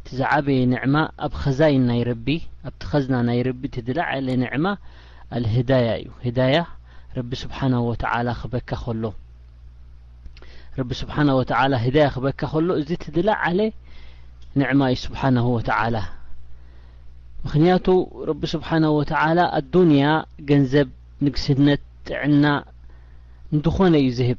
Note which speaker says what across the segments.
Speaker 1: እቲ ዝዓበየ ንዕማ ኣብ ኸዛይን ናይ ረቢ ኣብቲ ኸዝና ናይ ረቢ እቲ ዝለዓለ ንዕማ ኣልህዳያ እዩ ህዳያ ረቢ ስብሓናሁ ወተዓላ ክበካ ከሎ ረቢ ስብሓናሁ ወተዓላ ህዳያ ክበካ ከሎ እዚ እቲ ዝለዓለ ንዕማ እዩ ስብሓናሁ ወተዓላ ምክንያቱ ረቢ ስብሓናሁ ወተዓላ ኣዱንያ ገንዘብ ንግስነት ጥዕና ንዝኾነ እዩ ዝህብ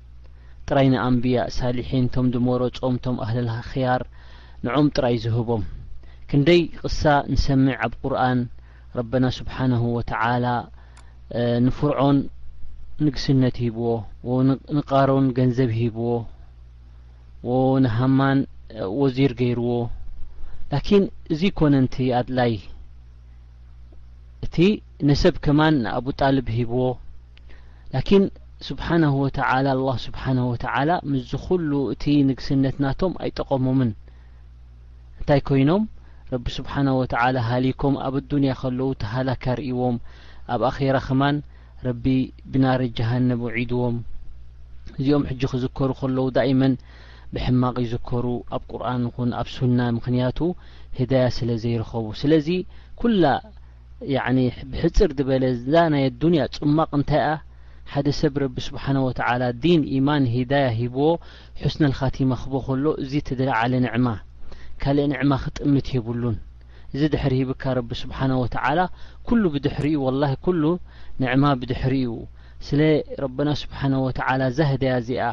Speaker 1: ጥራይ ንኣንብያ ሳሊሒን ቶም ድሞሮ ጾም ቶም ኣህለል ኽያር ንዖም ጥራይ ዝህቦም ክንደይ ቕሳ ንሰምዕ ኣብ ቁርኣን ረበና ሱብሓነሁ ወተዓላ ንፍርዖን ንግስነት ሂብዎ ንቃሩን ገንዘብ ሂብዎ ንሃማን ወዚር ገይርዎ ላኪን እዚ ኮነንቲ ኣድላይ እቲ ነሰብ ከማን ንኣቡጣልብ ሂብዎ ላኪን ሱብሓነሁ ወተዓላ ኣላህ ሱብሓነሁ ወተዓላ ምስዚ ኩሉ እቲ ንግስነት ናቶም ኣይጠቐሞምን እንታይ ኮይኖም ረቢ ሱብሓነሁ ወተዓላ ሃሊኮም ኣብ ኣዱንያ ከለዉ ተሃላኪ ኣርእይዎም ኣብ ኣኼራ ከማን ረቢ ብናሪ ጀሃነብ ውዒድዎም እዚኦም ሕጂ ክዝከሩ ከለዉ ዳኢመን ብሕማቕ ይዝከሩ ኣብ ቁርኣን ይኹን ኣብ ሱና ምኽንያቱ ህዳያ ስለ ዘይረኸቡ ስለዚ ኩላ ያዕኒ ብሕጽር ዝበለ እዛ ናይ ኣዱንያ ጽማቕ እንታይ'ያ? ሓደ ሰብ ረቢ ስብሓነሁ ወተዓላ ዲን፣ ኢማን፣ ሂዳያ ሂብዎ ሑስነል ኻቲማ ክህቦ ከሎ እዚ እተደላዓለ ንዕማ ካልእ ንዕማ ክጥምት የብሉን። እዚ ድሕሪ ሂብካ ረቢ ስብሓነሁ ወተዓላ ኩሉ ብድሕሪኡ ወላሂ ኩሉ ንዕማ ብድሕሪኡ ስለ ረብና ስብሓነሁ ወተዓላ እዛ ህዳያ እዚኣ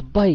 Speaker 1: ዓባይ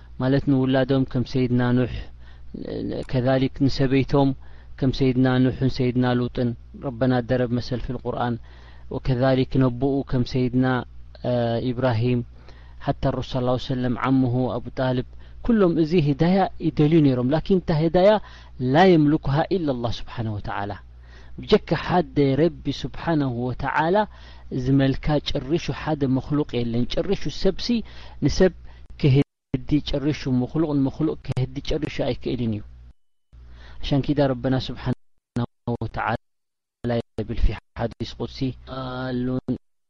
Speaker 1: ማለት ንውላዶም ከም ሰይድና ኑሕ ከዛሊክ ንሰበይቶም ከም ሰይድና ኑሕን ሰይድና ሉጥን ረበና ደረብ መሰል ፊል ቁርኣን ወከዛሊክ ነቦኡ ከም ሰይድና ኢብራሂም ሓታ ረሱል ሰለላሁ ዐለይሂ ወሰለም ዓሙሁ ኣቡ ጣልብ ኩሎም እዚ ሂዳያ ይደልዩ ነይሮም ላኪን እታ ሂዳያ ላ የምልኩሃ ኢላላህ ሱብሓነሁ ወተዓላ ብጀካ ሓደ ረቢ ሱብሓነሁ ወተዓላ ዝመልካ ጭሪሹ ሓደ መክሉቅ የለን ጭሪሹ ሰብሲ ንሰብ ክህዲ ጭሪሹ መክሉቅ ንመክሉቅ ክህዲ ጭሪሹ ኣይክእልን እዩ ዓሻን ኪዳ ረበና ሱብሓነሁ ወተዓላ የብል ፊ ሓዲስ ቁድሲ ኣሉን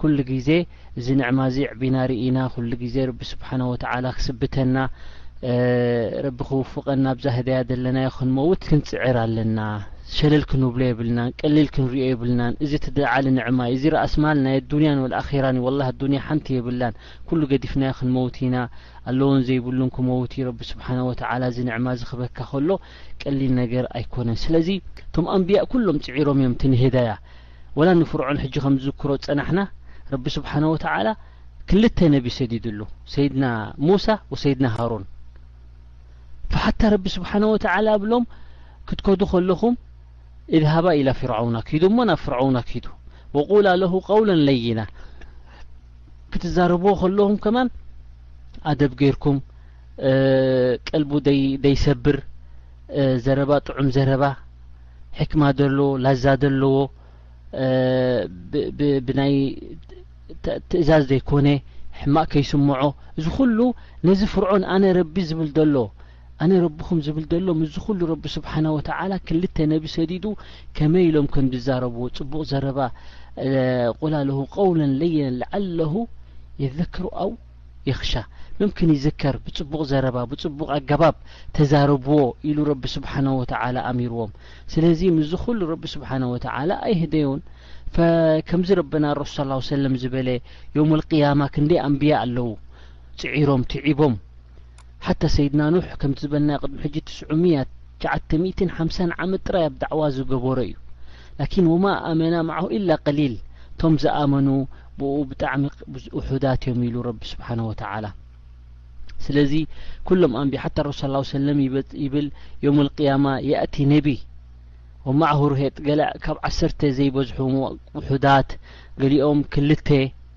Speaker 1: ኩሉ ግዜ እዚ ንዕማ እዚ ኣዕቢና ሪኢና ኩሉ ግዜ ረቢ ስብሓን ወተዓላ ክስብተና ረቢ ክውፍቀና ኣብዛ ህዳያ ዘለናዮ ክንመውት ክንጽዕር ኣለና ሸለል ክንብሎ የብልናን ቀሊል ክንሪኦ የብልናን እዚ እቲ ዝለዓለ ንዕማ እዩ እዚ ራእሲ ማል ናይ ኣዱንያን ወልኣኺራን እዩ ወላሂ ኣዱንያ ሓንቲ የብላን ኩሉ ገዲፍናዮ ክንመውት ኢና ኣለዎን ዘይብሉን ክመውት እዩ ረቢ ስብሓን ወተዓላ እዚ ንዕማ እዚ ክበካ ከሎ ቀሊል ነገር ኣይኮነን ስለዚ እቶም ኣንብያ ኩሎም ጽዒሮም እዮም እቲ ንህዳያ ወላ ንፍርዖን ሕጂ ከም ዝዝክሮ ዝጸናሕና ረቢ ስብሓነሁ ወተዓላ ክልተ ነቢ ሰዲድሉ ሰይድና ሙሳ ወሰይድና ሃሩን ፈሓታ ረቢ ስብሓነሁ ወተዓላ ኣብሎም ክትከዱ ከለኹም እድሃባ ኢላ ፍርዖውና ኪዱ እሞ ናብ ፍርዖውና ኪዱ ወቁላ ለሁ ቀውለን ለይና ክትዛረብዎ ከለኹም ከማን ኣደብ ገይርኩም ቀልቡ ደይሰብር ዘረባ ጥዑም ዘረባ ሕክማ ደሎ ላዛ ደለዎ ብናይ ትእዛዝ ዘይኮነ ሕማቅ ከይስምዖ እዚ ኩሉ ነዚ ፍርዖን ኣነ ረቢ ዝብል ደሎ ኣነ ረብኹም ዝብል ዘሎ ምስዚ ኩሉ ረቢ ስብሓና ወተዓላ ክልተ ነቢ ሰዲዱ ከመይ ኢሎም ከም ዝዛረብዎ ፅቡቕ ዘረባ ቁላለሁ ቀውለን ለየን ለዓለሁ የዘክሩ ኣው ይኽሻ ምምክን ይዝከር ብጽቡቕ ዘረባ ብጽቡቕ ኣገባብ ተዛረብዎ ኢሉ ረቢ ስብሓነሁ ወተዓላ ኣሚርዎም ስለዚ ምስዚ ኩሉ ረቢ ስብሓነሁ ወተዓላ ኣይህደዮን ከምዚ ረበና ረሱል ሰለላሁ ሰለም ዝበለ የውመል ቅያማ ክንደይ ኣንብያ ኣለዉ ጽዒሮም ትዒቦም ሓታ ሰይድና ኑሕ ከምቲ ዝበልናዮ ቅድሚ ሕጂ ትስዑ ሚያ ትሽዓተ ሚእትን ሓምሳን ዓመት ጥራይ ኣብ ዳዕዋ ዝገበሮ እዩ ላኪን ወማ ኣመና ማዓሁ ኢላ ቀሊል እቶም ዝኣመኑ ብኡኡ ብጣዕሚ ውሑዳት እዮም ኢሉ ረቢ ስብሓነሁ ወተዓላ ስለዚ ኩሎም ኣንብያ ሓታ ረሱል ሰለላሁ ዐለይሂ ወሰለም ይብል የውመል ቂያማ የእቲ ነቢ ወማዓሁ ርሄጥ ገለ ካብ ዓሰርተ ዘይበዝሑ ውሑዳት ገሊኦም ክልተ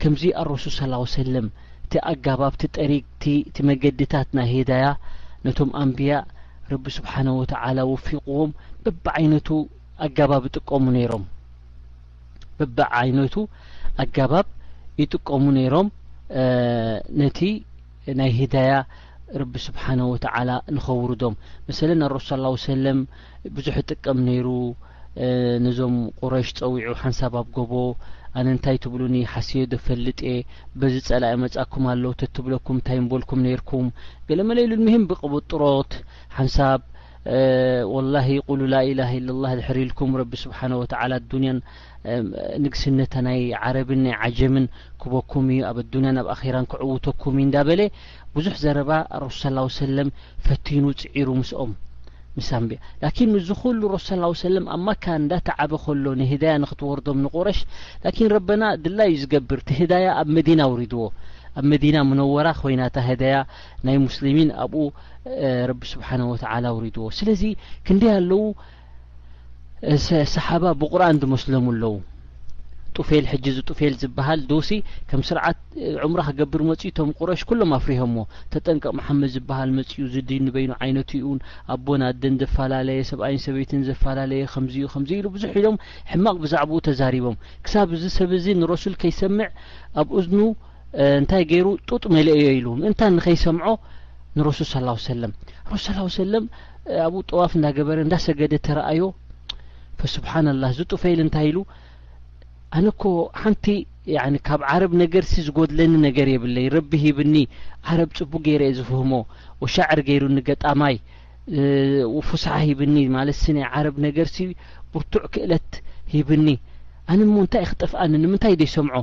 Speaker 1: ከምዚ ኣረሱል ሰላሁ ወሰለም እቲ ኣጋባብ እቲ ጠሪግ እቲ እቲ መገድታት ናይ ሂዳያ ነቶም ኣንብያ ረቢ ስብሓነሁ ወተዓላ ወፊቕዎም በብዓይነቱ ኣጋባብ ይጥቀሙ ነይሮም በብዓይነቱ ኣጋባብ ይጥቀሙ ነይሮም ነቲ ናይ ሂዳያ ረቢ ስብሓነሁ ወተዓላ ንኸውርዶም መሰለን ኣረሱል ሰላሁ ሰለም ብዙሕ ይጥቀም ነይሩ ነዞም ቁረይሽ ፀዊዑ ሓንሳብ ኣብ ጎቦ ኣነ እንታይ ትብሉኒ ሓስየ ዶ ፈልጥ እየ በዚ ፀላኢ መፃኩም ኣሎ ተትብለኩም እንታይ ምበልኩም ነይርኩም ገለመለ ኢሉ ልምህም ብቅብጥሮት ሓንሳብ ወላሂ ቁሉ ላኢላሃ ኢለላህ ድሕሪ ኢልኩም ረቢ ስብሓነሁ ወተዓላ ኣዱንያን ንግስነተ ናይ ዓረብን ናይ ዓጀምን ክበኩም እዩ ኣብ ኣዱንያን ኣብ ኣኼራን ክዕውተኩም እዩ እንዳበለ ብዙሕ ዘረባ ረሱል ሰላሁ ሰለም ፈቲኑ ጽዒሩ ምስኦም ምስ ኣንብያ ላኪን ምስዚ ኩሉ ረሱል ሰላሁ ሰለም ኣብ መካ እንዳተዓበ ከሎ ንህዳያ ንክትወርዶም ንቁረሽ ላኪን ረበና ድላዩ እዩ ዝገብር እቲ ህዳያ ኣብ መዲና ኣውሪድዎ ኣብ መዲና ሙነወራ ኮይና እታ ህዳያ ናይ ሙስሊሚን ኣብኡ ረቢ ስብሓነሁ ወተዓላ ኣውሪድዎ ስለዚ ክንደይ ኣለዉ ሰሓባ ብቁርን ዝመስሎም ኣለዉ ጡፌል ሕጂ እዚ ጡፌል ዝበሃል ዶሲ ከም ስርዓት ዑምራ ክገብር መፅኡ እቶም ቁረሽ ኩሎም ኣፍሪሆሞ ተጠንቀቕ መሓመድ ዝበሃል መፅኡ እዚ ዲን በይኑ ዓይነቱ ይኡን ኣቦን ኣደን ዘፈላለየ ሰብኣይን ሰበይትን ዘፈላለየ ከምዚዩ ከምዚ ኢሉ ብዙሕ ኢሎም ሕማቕ ብዛዕባኡ ተዛሪቦም ክሳብ እዚ ሰብ እዚ ንረሱል ከይሰምዕ ኣብ እዝኑ እንታይ ገይሩ ጡጥ መለእዮ ኢሉ ምእንታን ንኸይሰምዖ ንረሱል ስ ሰለም ረሱል ስ ሰለም ኣብኡ ጠዋፍ እንዳገበረ እንዳሰገደ ተረኣዮ ፈስብሓናላህ ዝጡፈይል እንታይ ኢሉ ኣነ እኮ ሓንቲ ካብ ዓረብ ነገርሲ ዝጎድለኒ ነገር የብለይ ረቢ ሂብኒ ዓረብ ፅቡቅ ገይረ እየ ዝፍህሞ ወሻዕር ገይሩኒ ገጣማይ ፍስሓ ሂብኒ ማለትሲ ናይ ዓረብ ነገርሲ ብርቱዕ ክእለት ሂብኒ ኣነ እሞ እንታይ ክጠፍኣኒ ንምንታይ ደይሰምዖ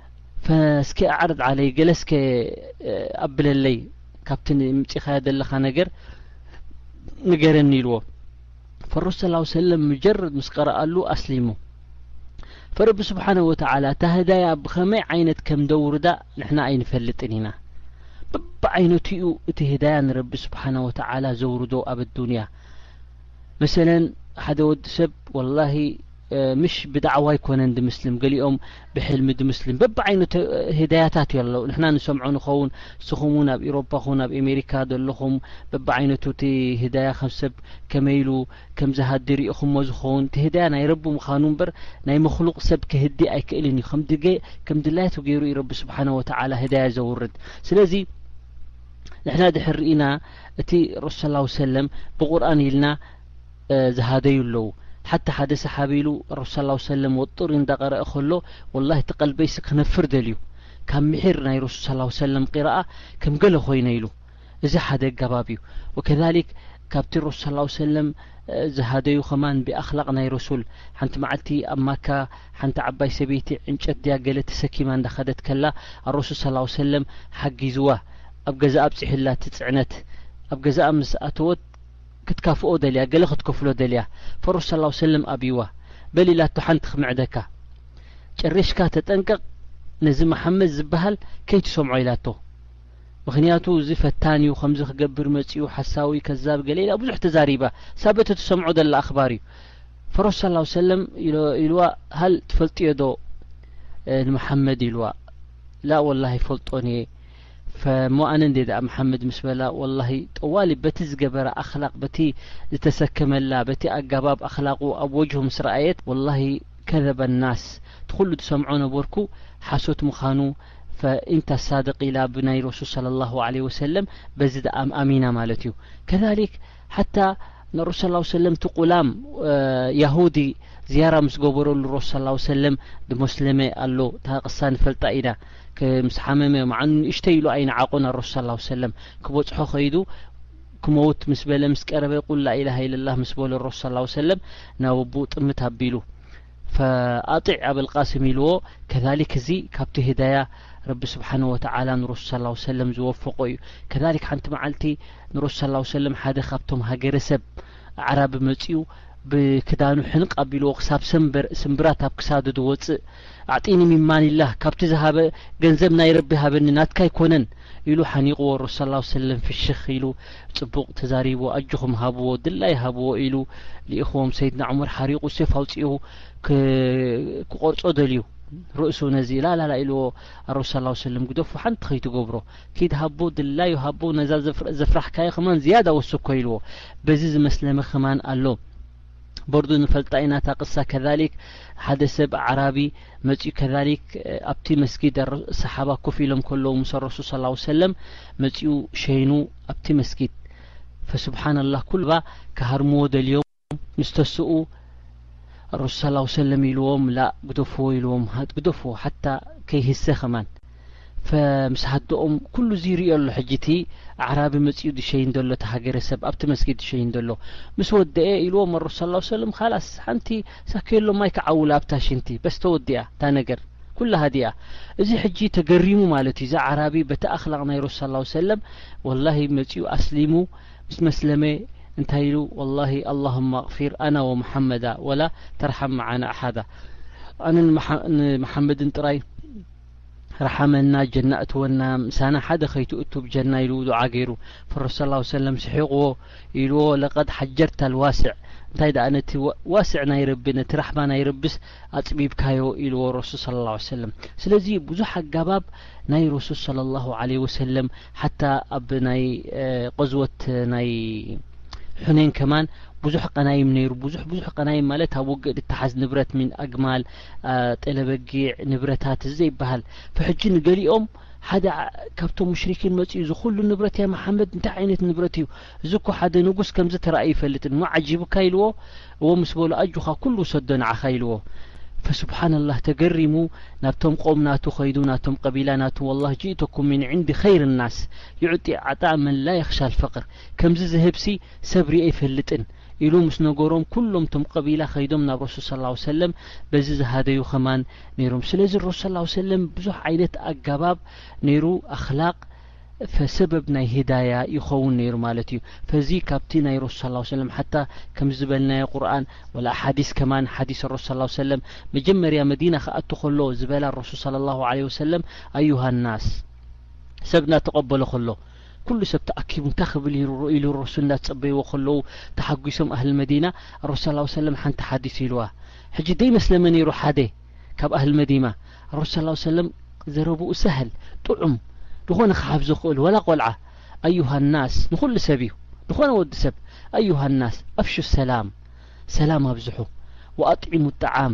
Speaker 1: ፈስከ ኣዕርድ ዓለይ ገለ እስከ ኣብለለይ ካብቲ ምፂኻዮ ዘለኻ ነገር ንገረኒ ኢልዎ ፈረሱ ስላ ሰለም ምጀርድ ምስ ቀረኣሉ ኣስሊሙ ፈረቢ ስብሓነ ወተዓላ እታ ህዳያ ብኸመይ ዓይነት ከም ደውርዳ ንሕና ኣይንፈልጥን ኢና በብዓይነቱ እዩ እቲ ህዳያ ንረቢ ስብሓነ ወተዓላ ዘውርዶ ኣብ ኣዱንያ መሰለን ሓደ ወዲ ሰብ ወላሂ ምሽ ብዳዕዋ ኣይኮነን ድምስልም ገሊኦም ብሕልሚ ድምስልም በብዓይነቱ ሂዳያታት እዩ ኣለዉ ንሕና ንሰምዖ ንኸውን ንስኹም እውን ኣብ ኢሮፓ ኹን ኣብ ኤሜሪካ ዘለኹም በብዓይነቱ እቲ ሂዳያ ከም ሰብ ከመይ ኢሉ ከም ዝሃድር ኢኹሞ ዝኸውን እቲ ሂዳያ ናይ ረቢ ምዃኑ እምበር ናይ መክሉቅ ሰብ ክህዲ ኣይክእልን እዩ ከም ድላይቱ ገይሩ እዩ ረቢ ስብሓነ ወተዓላ ሂዳያ ዘውርድ ስለዚ ንሕና ድሕር ኢና እቲ ረሱል ሰላው ሰለም ብቁርኣን ኢልና ዝሃደዩ ኣለው ሓታ ሓደ ሰሓቢ ኢሉ ረሱል ሰላው ሰለም ወጥሩ እንዳቀረኣ ከሎ ወላሂ እቲ ቀልበይሲ ክነፍር ደልዩ ካብ ምሒር ናይ ረሱል ሰላው ሰለም ቂራኣ ከም ገለ ኮይነ ኢሉ እዚ ሓደ ኣጋባብ እዩ ወከዛሊክ ካብቲ ረሱል ሰላው ሰለም ዝሃደዩ ከማን ብኣክላቅ ናይ ረሱል ሓንቲ መዓልቲ ኣብ ማካ ሓንቲ ዓባይ ሰበይቲ ዕንጨት ድያ ገለ ተሰኪማ እንዳከደት ከላ ኣረሱል ሰላው ሰለም ሓጊዝዋ ኣብ ገዛኣ ኣብጺሑላ እቲ ጽዕነት ኣብ ገዛኣ ምስ ኣተወት ክትካፍኦ ደልያ ገለ ክትከፍሎ ደልያ ፈሩስ ሰላው ሰለም ኣብይዋ በል ኢላቶ ሓንቲ ክምዕደካ ጨሪሽካ ተጠንቀቅ ነዚ መሓመድ ዝብሃል ከይትሰምዖ ኢላቶ ምክንያቱ እዚ ፈታን እዩ ከምዚ ክገብር መጺኡ ሓሳዊ ከዛብ ገለ ኢላ ብዙሕ ተዛሪባ እሳ በቲ ትሰምዖ ደላ ኣኽባር እዩ ፈሩስ ሰላው ሰለም ኢልዋ ሃል ትፈልጥዮ ዶ ንመሓመድ ኢልዋ ላ ወላሂ ፈልጦን እየ ፈሞኣን እንዴ ደኣ መሓመድ ምስ በላ ወላሂ ጠዋሊ በቲ ዝገበራ ኣኽላቕ በቲ ዝተሰከመላ በቲ ኣጋባብ ኣኽላቑ ኣብ ወጅሁ ምስ ረኣየት ወላሂ ከዘበ ናስ ትኹሉ ትሰምዖ ነበርኩ ሓሶት ምኻኑ ፈኢንታ ሳድቕ ኢላ ብናይ ረሱል ሰለላሁ ዓለይሂ ወሰለም በዚ ደኣ ኣሚና ማለት እዩ ከዛሊክ ሓታ ንረሱል ሰላው ሰለም እቲ ቁላም ያሁዲ ዝያራ ምስ ገበረሉ ረሱል ሰላው ሰለም ድመስለመ ኣሎ እታ ቅሳ ንፈልጣ ኢና ምስ ሓመመ መዓኑ ንእሽተይ ኢሉ ኣይነዓቆን ኣረሱል ሰላው ሰለም ክበጽሖ ከይዱ ክመውት ምስ በለ ምስ ቀረበ ቁል ላኢላሃ ኢለላህ ምስ በሎ ረሱል ሰላው ሰለም ናብ ኣቡኡ ጥምት ኣቢሉ ፈኣጢዕ ኣበልቃስም ኢልዎ ከዛሊክ እዚ ካብቲ ህዳያ ረቢ ስብሓነሁ ወተዓላ ንረሱል ሰላሁ ሰለም ዝወፈቆ እዩ ከዛሊክ ሓንቲ መዓልቲ ንረሱል ሰላሁ ሰለም ሓደ ካብቶም ሃገረሰብ ኣዕራቢ መጺኡ ብክዳኑ ሕንቅ ኣቢልዎ ክሳብ ሰምበር ስምብራት ኣብ ክሳዱ ዝወጽእ ኣዕጢኒ ሚን ማሊላህ ካብቲ ዝሃበ ገንዘብ ናይ ረቢ ሃበኒ ናትካ ኣይኮነን ኢሉ ሓኒቅዎ ረሱል ሰላሁ ሰለም ፍሽኽ ኢሉ ጽቡቅ ተዛሪቡ ኣጆኹም ሃብዎ ድላይ ሃብዎ ኢሉ ሊኢኽዎም ሰይድና ዑመር ሓሪቁ ሴፍ ኣውጺኡ ክቆርጾ ደልዩ ርእሱ ነዚ ላላላ ኢልዎ ኣሮስ ሳላ ሰለም ግደፉ ሓንቲ ከይትገብሮ ኪድ ሃቦ ድላዩ ሃቦ ነዛ ዘፍራሕካዮ ከማን ዝያዳ ወስኮ ኢልዎ በዚ ዝመስለመ ከማን ኣሎ በርዱ ንፈልጣ ኢና እታ ቅሳ ከዛሊክ ሓደ ሰብ ኣዕራቢ መጺኡ ከዛሊክ ኣብቲ መስጊድ ሰሓባ ኮፍ ኢሎም ከለዉ ምስ ረሱል ሰለላሁ ሰለም መጺኡ ሸይኑ ኣብቲ መስጊድ ፈሱብሓነላህ ኩሉ ባ ክሃርምዎ ደልዮም ምስ ተስኡ ረሱል ሰለላሁ ሰለም ኢልዎም ላ ግደፍዎ ኢልዎም ግደፍዎ ሓታ ከይህሰ ከማን ምስ ሃደኦም ኩሉ እዚ ይርእዮ ኣሎ ሕጂ እቲ ኣዕራቢ መጺኡ ድሸይን ደሎ እቲ ሃገረ ሰብ ኣብቲ መስጊድ ድሸይን ደሎ ምስ ወደኤ ኢልዎ መሩ ሰላው ሰለም ኻላስ ሓንቲ ሳከየሎ ማይ ክዓውላ ኣብታ ሽንቲ በስ ተወዲኣ እታ ነገር ኩላ ሃዲኣ እዚ ሕጂ ተገሪሙ ማለት እዩ እዚ ኣዕራቢ በቲ ኣኽላቕ ናይ ረሱል ሰላው ሰለም ወላሂ መጺኡ ኣስሊሙ ምስ መስለመ እንታይ ኢሉ ወላሂ ኣላሁማ ኣቕፊር ኣና ወሙሓመዳ ወላ ተርሓም መዓና ኣሓዳ ኣነን መሓመድን ጥራይ ርሓመና ጀና እትወና ምሳና ሓደ ከይትእቱ ብጀና ኢሉ ዱዓ ገይሩ ፈረሱ ሰላሁ ሰለም ስሒቕዎ ኢልዎ ለቀድ ሓጀርታ ልዋስዕ እንታይ ደኣ ነቲ ዋስዕ ናይ ረቢ ነቲ ራሕማ ናይ ረብስ ኣጽቢብካዮ ኢልዎ ረሱል ሰለላሁ ሰለም ስለዚ ብዙሕ ኣጋባብ ናይ ረሱል ሰለላሁ ዐለይሂ ወሰለም ሓታ ኣብ ናይ ቐዝወት ናይ ሑኔን ከማን ብዙሕ ቀናይም ነይሩ ብዙሕ ብዙሕ ቀናይም ማለት ኣብ ውግእ ድተሓዝ ንብረት ሚን ኣግማል ጤለበጊዕ ንብረታት እዚ ዘይበሃል ብሕጂ ንገሊኦም ሓደ ካብቶም ሙሽሪኪን መጺኡ እዚ ኩሉ ንብረት ያ መሓመድ እንታይ ዓይነት ንብረት እዩ እዚ እኮ ሓደ ንጉስ ከምዚ ተራእዩ ይፈልጥን እሞ ዓጂቡካ ኢልዎ እዎ ምስ በሎ ኣጆኻ ኩሉ ውሰዶ ንዓኻ ኢልዎ ፈስብሓንላህ ተገሪሙ ናብቶም ቆም ናቱ ከይዱ ናቶም ቀቢላ ናቱ ወላህ ጅእተኩም ምን ዕንዲ ኸይር ናስ ይዑጢ ዓጣእ መን ላ የኽሻል ፈቅር ከምዚ ዝህብሲ ሰብ ሪኤ ይፈልጥን ኢሉ ምስ ነገሮም ኩሎም እቶም ቀቢላ ከይዶም ናብ ረሱል ሰላው ሰለም በዚ ዝሃደዩ ከማን ነይሮም ስለዚ ረሱል ሰላው ሰለም ብዙሕ ዓይነት ኣጋባብ ነይሩ ኣኽላቅ ፈሰበብ ናይ ሂዳያ ይኸውን ነይሩ ማለት እዩ ፈዚ ካብቲ ናይ ረሱል ሰላው ሰለም ሓታ ከም ዝበልናዮ ቁርኣን ወላ ሓዲስ ከማን ሓዲስ ረሱል ሰላው ሰለም መጀመርያ መዲና ክኣቱ ከሎ ዝበላ ረሱል ሰለላሁ ዐለይሂ ወሰለም ኣዩሃ ናስ ሰብና ተቀበሎ ከሎ ኩሉ ሰብ ተኣኪቡ እንታይ ክብል ኢሉ ኢሉ ረሱል እንዳተጸበይዎ ከለዉ ተሓጒሶም ኣህል መዲና ረሱል ሰላው ሰለም ሓንቲ ሓዲስ ኢልዋ ሕጂ ደይመስለመ ነይሩ ሓደ ካብ ኣህል መዲማ ረሱል ሰላው ሰለም ዘረብኡ ሰሀል ጥዑም ዝኾነ ክሓፍ ዝኽእሉ ወላ ቆልዓ ኣዩሃ ናስ ንኹሉ ሰብ እዩ ዝኾነ ወዲ ሰብ ኣዩሃ ናስ ኣፍሹ ሰላም ሰላም ኣብዝሑ ወኣጥዒሙ ጣዓም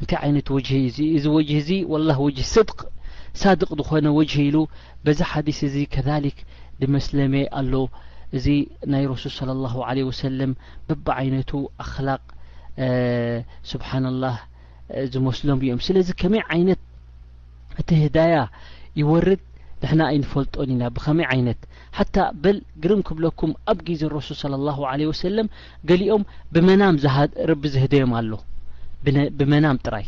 Speaker 1: እንታይ ዓይነት ወጅሂ እዩ እዚ እዚ ወጅሂ እዚ ወላህ ወጅሂ ስድቅ ሳድቅ ዝኾነ ወጅሂ ኢሉ በዚ ሓዲስ እዚ ከዛሊክ ድመስለመ ኣሎ እዚ ናይ ረሱል ሰለላሁ ዓለይሂ ወሰለም በብዓይነቱ ኣኽላቅ ስብሓነላህ ዝመስሎም እዮም ስለዚ ከመይ ዓይነት እቲ ህዳያ ይወርድ ንሕና ኣይንፈልጦን ኢና ብከመይ ዓይነት ሓታ በል ግርም ክብለኩም ኣብ ግዜ ረሱል ሰለላሁ ዐለይሂ ወሰለም ገሊኦም ብመናም ረቢ ዝህደዮም ኣሎ ብመናም ጥራይ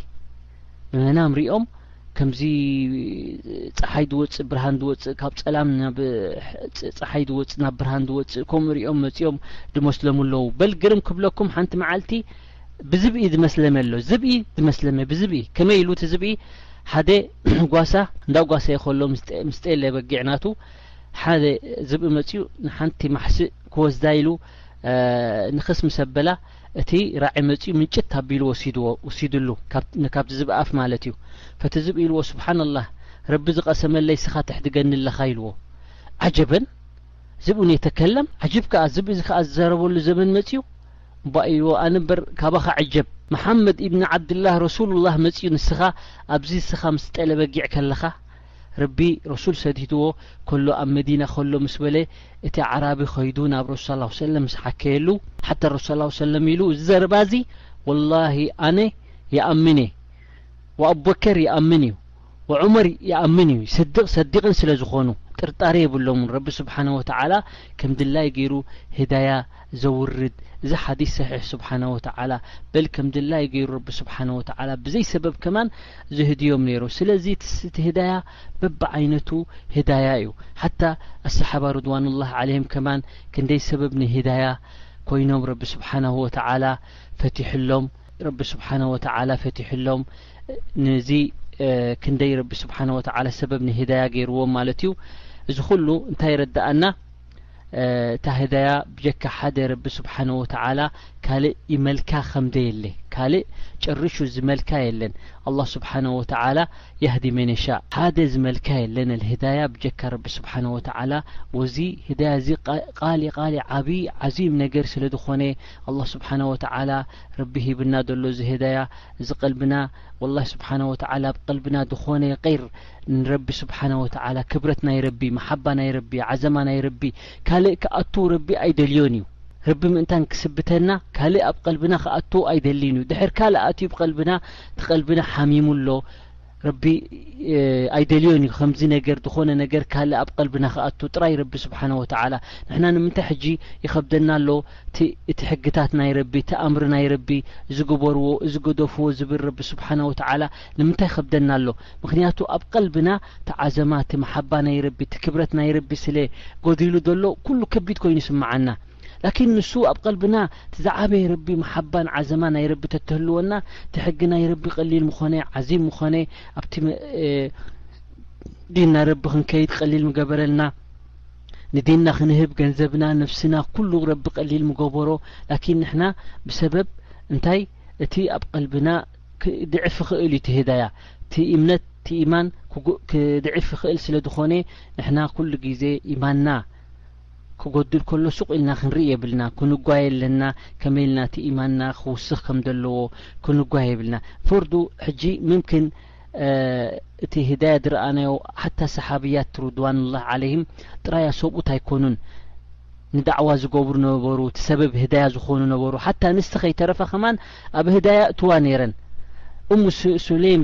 Speaker 1: ብመናም ሪኦም ከምዚ ፀሓይ ዝወፅእ ብርሃን ዝወፅእ ካብ ፀላም ናብ ፀሓይ ዝወፅእ ናብ ብርሃን ዝወፅእ ከምኡ ሪኦም መፂኦም ድመስለሙ ኣለዉ በል ግርም ክብለኩም ሓንቲ መዓልቲ ብዝብኢ ዝመስለመ ኣሎ ዝብኢ ዝመስለመ ብዝብኢ ከመይ ኢሉ እቲ ዝብኢ ሓደ ጓሳ እንዳጓሰየ ከሎ ምስ ጤለ በጊዕ ናቱ ሓደ ዝብኢ መፅኡ ንሓንቲ ማሕስእ ክወስዳ ኢሉ ንክስ ምስ ኣበላ እቲ ራዒ መፅኡ ምንጭት ኣቢሉ ወሲድዎ ወሲድሉ ካብቲ ዝብኢ ኣፍ ማለት እዩ ፈቲ ዝብኢ ኢልዎ ስብሓንላህ ረቢ ዝቐሰመለይ ስኻ ተሕድገኒ ኣለኻ ኢልዎ ዓጀበን ዝብኡን የተከለም ዓጅብ ከዓ ዝብኢ እዚ ከዓ ዝዛረበሉ ዘመን መፅኡ ባእይዎ ኣነ እበር ካባኻ ዕጀብ መሓመድ ኢብኒ ዓብድላህ ረሱሉላህ መጺኡ ንስኻ ኣብዚ ንስኻ ምስ ጠለበጊዕ ከለኻ ረቢ ረሱል ሰዲትዎ ከሎ ኣብ መዲና ከሎ ምስ በለ እቲ ኣዕራቢ ከይዱ ናብ ረሱል ሰለላሁ ሰለም ምስ ሓከየሉ ሓታ ረሱል ሰለላሁ ሰለም ኢሉ እዚ ዘረባ እዚ ወላሂ ኣነ ይኣምን እየ ወኣቡበከር ይኣምን እዩ ዑመር ይኣምን እዩ ስድቅ ሰዲቅን ስለ ዝኮኑ ጥርጣረ የብሎምን ረቢ ስብሓነሁ ወተዓላ ከም ድላዩ ገይሩ ህዳያ ዘውርድ እዚ ሓዲስ ሰሒሕ ስብሓነሁ ወተዓላ በል ከም ድላዩ ገይሩ ረቢ ስብሓነሁ ወተዓላ ብዘይ ሰበብ ከማን ዝህድዮም ነይሩ ስለዚ እቲ ህዳያ በብዓይነቱ ህዳያ እዩ ሓታ ኣሰሓባ ርድዋኑላህ ዓለይሂም ከማን ክንደይ ሰበብ ንህዳያ ኮይኖም ረቢ ስብሓነሁ ወተዓላ ፈቲሕሎም ረቢ ስብሓነሁ ወተዓላ ፈቲሕሎም ንዚ ክንደይ ረቢ ስብሓን ወተዓላ ሰበብ ንህዳያ ገይርዎም ማለት እዩ እዚ ኩሉ እንታይ ረዳኣና እታ ህዳያ ብጀካ ሓደ ረቢ ስብሓን ወተዓላ ካልእ ይመልካ ከምዘየለ ካልእ ጨሪሹ ዝመልካ የለን ኣላ ስብሓን ወተዓላ ያህዲ መን የሻእ ሓደ ዝመልካ የለን ልህዳያ ብጀካ ረቢ ስብሓን ወተዓላ ወዚ ህዳያ እዚ ቃሊ ቃሊ ዓብይ ዓዚም ነገር ስለ ዝኾነ ኣላ ስብሓን ወተዓላ ረቢ ሂብና ዶሎ እዚ ህዳያ እዚ ቀልብና ወላሂ ስብሓና ወተዓላ ኣብ ቀልብና ድኾነ ቂር ንረቢ ስብሓና ወተዓላ ክብረት ናይ ረቢ መሓባ ናይ ረቢ ዓዘማ ናይ ረቢ ካልእ ክኣቱ ረቢ ኣይደልዮን እዩ ረቢ ምእንታን ክስብተና ካልእ ኣብ ቀልብና ክኣቱ ኣይደሊን እዩ ድሕር ካልእ ኣትዩ ብቀልብና እቲ ቀልብና ሓሚሙ ኣሎ ረቢ ኣይደልዮን እዩ ከምዚ ነገር ዝኾነ ነገር ካልእ ኣብ ቀልብና ክኣቱ ጥራይ ረቢ ስብሓነ ወተዓላ ንሕና ንምንታይ ሕጂ ይኸብደና ኣሎ እቲ ሕግታት ናይ ረቢ እቲ ኣምሪ ናይ ረቢ እዚ ግበርዎ እዚ ገደፍዎ ዝብል ረቢ ስብሓነ ወተዓላ ንምንታይ ይኸብደና ኣሎ ምክንያቱ ኣብ ቀልብና እቲ ዓዘማ እቲ መሓባ ናይ ረቢ እቲ ክብረት ናይ ረቢ ስለ ጎዲሉ ዘሎ ኩሉ ከቢድ ኮይኑ ይስምዓና ላኪን ንሱ ኣብ ቀልብና እቲ ዝዓበየ ረቢ መሓባን ዓዘማ ናይ ረቢ ተትህልወና እቲ ሕጊ ናይ ረቢ ቀሊል ምኾነ ዓዚም ምኾነ ኣብቲ ዲን ናይ ረቢ ክንከይድ ቀሊል ምገበረልና ንዲንና ክንህብ ገንዘብና ነፍስና ኩሉ ረቢ ቀሊል ምገበሮ ላኪን ንሕና ብሰበብ እንታይ እቲ ኣብ ቀልብና ክድዕፍ ይኽእል እዩ እቲ ህዳያ እቲ እምነት እቲ ኢማን ክድዕፍ ይኽእል ስለ ዝኾነ ንሕና ኩሉ ግዜ ኢማንና ክጎድል ከሎ ሱቕ ኢልና ክንርኢ የብልና ክንጓየ ኣለና ከመይ ኢልና እቲ ኢማንና ክውስኽ ከም ደለዎ ክንጓየ የብልና ፈርዱ ሕጂ ምምክን እቲ ህዳያ ድረኣናዮ ሓታ ሰሓብያት ርድዋንላህ ዓለይህም ጥራይ ኣሰብኡት ኣይኮኑን ንዳዕዋ ዝገብሩ ነበሩ እቲ ሰበብ ህዳያ ዝኾኑ ነበሩ ሓታ ኣንስቲ ከይተረፋ ከማን ኣብ ህዳያ እትዋ ነይረን እሙ ሱሌም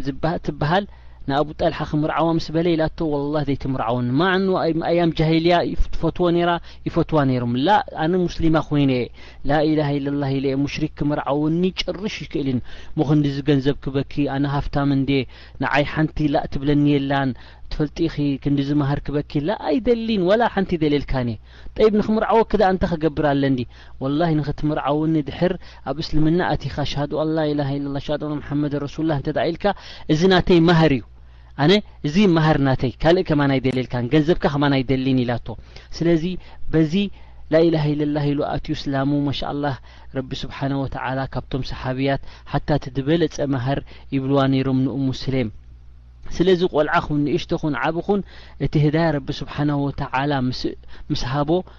Speaker 1: ትበሃል ንኣቡ ጠልሓ ክምርዓዋ ምስ በለ ኢላቶ ወላላህ ዘይትምርዓወኒ ማዓ እኖ ኣብ ኣያም ጃሂልያ ትፈትዎ ነይራ ይፈትዋ ነይሮም ላእ ኣነ ሙስሊማ ኮይነ እየ ላኢላሃ ኢለላህ ኢለ ሙሽሪክ ክምርዓወኒ ጭርሽ ኣይክእልን እሞ ክንድዚ ገንዘብ ክበኪ ኣነ ሃፍታም እንድየ ንዓይ ሓንቲ ላእ ትብለኒ የላን ትፈልጢ ኢኺ ክንድዚ ማሃር ክበኪ ላእ ኣይደሊን ዋላ ሓንቲ ኣይደልየልካን እየ ጠይብ ንክምርዓወኪ ዳኣ እንታይ ክገብር ኣለኒ ወላሂ ንኽትምርዓውኒ ድሕር ኣብ እስልምና ኣቲኻ ኣሽሃዱ ኣን ላኢላሃ ኢለላህ ኣሽሃዱ ኣነ ሙሓመደን ረሱሉላህ እንተድኣ ኢልካ እዚ ናተይ ማህር እዩ ኣነ እዚ ማህር ናተይ ካልእ ከማን ኣይደልየልካን ገንዘብካ ከማን ኣይደሊን ኢላቶ ስለዚ በዚ ላኢላሃ ኢለላህ ኢሉ ኣትዩ እስላሙ ማሻኣላህ ረቢ ስብሓነ ወተዓላ ካብቶም ሰሓብያት ሓታ እቲ ዝበለፀ ማህር ይብልዋ ነይሮም ንእሙ ስሌም ስለዚ ቆልዓ ኹን ንእሽቶ ኹን ዓቢ ኹን እቲ ህዳያ ረቢ ስብሓናሁ ወተዓላ ምስ ሃቦ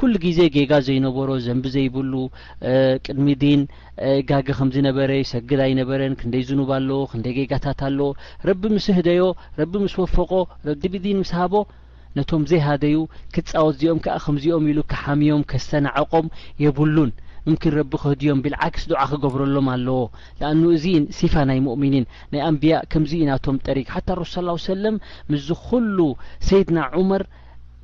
Speaker 1: ኩሉ ግዜ ጌጋ ዘይነበሮ ዘንቢ ዘይብሉ ቅድሚ ዲን ጋገ ከምዚ ነበረ ይሰግድ ኣይነበረን ክንደይ ዝኑብ ኣለዎ ክንደይ ጌጋታት ኣለዎ ረቢ ምስ ህደዮ ረቢ ምስ ወፈቆ ረቢ ዲን ምስ ሃቦ ነቶም ዘይሃደዩ ክጻወት ዚኦም ከኣ ከምዚኦም ኢሉ ክሓምዮም ከስተናዕቆም የብሉን ምምኪን ረቢ ከህድዮም ቢልዓክስ ዱዓ ክገብረሎም ኣለዎ ለኣኑ እዚ ሲፋ ናይ ሙእሚኒን ናይ ኣንብያ ከምዚ ኢናቶም ጠሪግ ሓታ ረሱል ሰለላሁ ሰለም ምስዚ ኩሉ ሰይድና ዑመር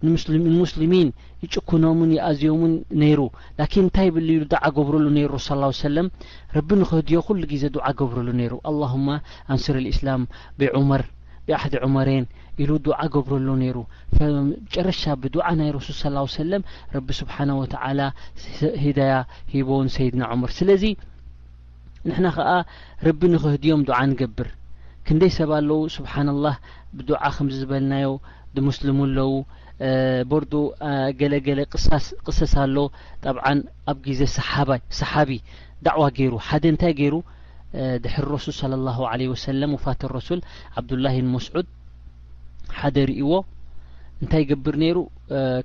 Speaker 1: ንሙስሊሚን ይጭኩኖምን ይኣዝዮምን ነይሩ ላኪን እንታይ ይብል ኢሉ ዱዓ ገብረሉ ነይሩ ረሱ ስ ላ ሰለም ረቢ ንክህድዮ ኩሉ ግዜ ዱዓ ገብረሉ ነይሩ ኣላሁማ ኣንስር ልእስላም ብዑመር ብኣሕዲ ዑመሬን ኢሉ ዱዓ ገብረሉ ነይሩ መጨረሻ ብዱዓ ናይ ረሱ ስ ላ ሰለም ረቢ ስብሓነ ወተዓላ ሂዳያ ሂቦን ሰይድና ዑመር ስለዚ ንሕና ከኣ ረቢ ንክህድዮም ዱዓ ንገብር ክንደይ ሰብ ኣለዉ ስብሓንላህ ብዱዓ ከምዚ ዝበልናዮ ድሙስልሙ ኣለዉ በርዱ ገለ ገለ ቅሳስ ቅሰስ ኣሎ ጠብዓን ኣብ ግዜ ሰሓባይ ሰሓቢ ዳዕዋ ገይሩ ሓደ እንታይ ገይሩ ድሕሪ ረሱል صለ ላሁ ለ ወሰለም ወፋት ረሱል ዓብዱላሂ ንመስዑድ ሓደ ርእዎ እንታይ ይገብር ነይሩ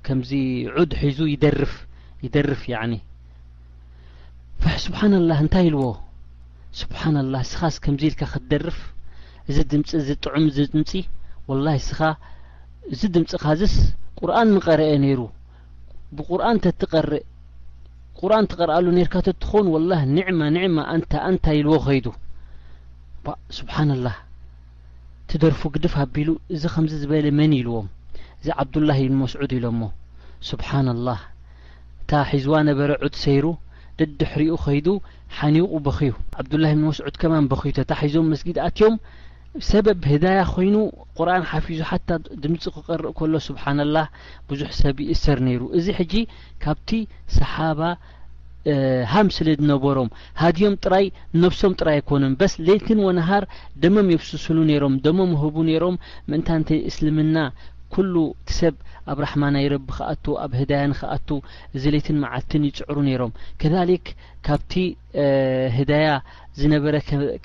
Speaker 1: ከምዚ ዑድ ሒዙ ይደርፍ ይደርፍ ያኒ ስብሓናላህ እንታይ ኢልዎ ስብሓናላህ እስኻስ ከምዚ ኢልካ ክትደርፍ እዚ ድምፂ እዚ ጥዑም ድምፂ ወላሂ እስኻ እዚ ድምፅኻ ዝስ ቁርኣን ምቐረአ ነይሩ ብቁርኣን ተትቐርእ ቁርኣን ትቐርኣሉ ነርካ ተትኾን ወላሂ ንዕማ ንዕማ ኣንታ ኣንታ ኢልዎ ኸይዱ ስብሓናላህ ትደርፉ ግድፍ ኣቢሉ እዚ ከምዚ ዝበለ መን ኢልዎም እዚ ዓብዱላህ ኢብን መስዑድ ኢሎሞ ሱብሓነላህ እታ ሒዝዋ ነበረ ዑጥ ሰይሩ ደድሕሪኡ ከይዱ ሓኒቁ በኽዩ ዓብዱላህ ኢብን መስዑድ ከማን በኽዩ ተታሒዞም መስጊድ ኣትዮም ሰበብ ህዳያ ኮይኑ ቁርኣን ሓፊዙ ሓታ ድምጹ ክቀርእ ከሎ ሱብሓነላህ ብዙሕ ሰብ ይእሰር ነይሩ እዚ ሕጂ ካብቲ ሰሓባ ሃም ስለ ድነበሮም ሃድዮም ጥራይ ነብሶም ጥራይ ኣይኮኑን በስ ለይትን ወነሃር ደመም የፍስሱሉ ነሮም ደሞም እህቡ ነሮም ምእንታንተይ እስልምና ኩሉ ትሰብ ኣብ ራሕማ ናይ ረቢ ክኣቱ ኣብ ህዳያ ንክኣቱ እዚ ለይትን መዓልትን ይጽዕሩ ነሮም ከዛሊክ ካብቲ ህዳያ ዝነበረ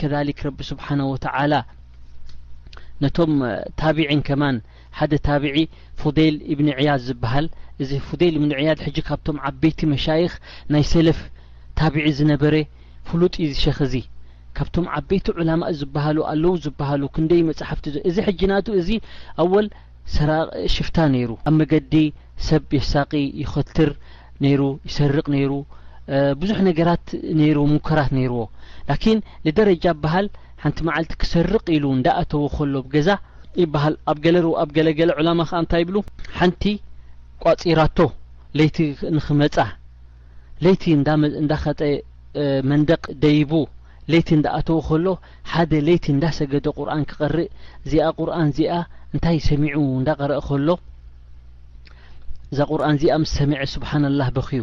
Speaker 1: ከዛሊክ ረቢ ስብሓነሁ ወተዓላ ነቶም ታቢዒን ከማን ሓደ ታብዒ ፉደይል ኢብኒ ዕያድ ዝብሃል፣ እዚ ፉደይል ኢብኒ ዕያድ ሕጂ ካብቶም ዓበይቲ መሻይኽ ናይ ሰለፍ ታብዒ ዝነበረ ፍሉጥ እዩ እዚ ሸኽ እዚ። ካብቶም ዓበይቲ ዑላማእ ዝብሃሉ ኣለዉ ዝብሃሉ ክንደይ መጻሕፍቲ ዘ እዚ ሕጂ ናቱ እዚ ኣወል ሰራቂ ሽፍታ ነይሩ ኣብ መገዲ ሰብ የሳቂ ይኸትር ነይሩ ይሰርቅ ነይሩ ብዙሕ ነገራት ነይሩ ሙንከራት ነይርዎ ላኪን ልደረጃ ብሃል ሓንቲ መዓልቲ ክሰርቕ ኢሉ እንዳ ኣተወ ከሎ ኣብ ገዛ። ይበሃል ኣብ ገለ ርኡ ኣብ ገለ ገለ ዑላማ ከኣ እንታይ ይብሉ ሓንቲ ቋጺራቶ ለይቲ ንክመጻ ለይቲ እንዳ እንዳከጠ መንደቕ ደይቡ ለይቲ እንዳ ኣተወ ከሎ ሓደ ለይቲ እንዳ ሰገደ ቁርኣን ክቐርእ እዚኣ ቁርኣን እዚኣ እንታይ ሰሚዑ እንዳ ቀረእ ከሎ እዛ ቁርኣን እዚኣ ምስ ሰምዐ ሱብሓነላህ በኽዩ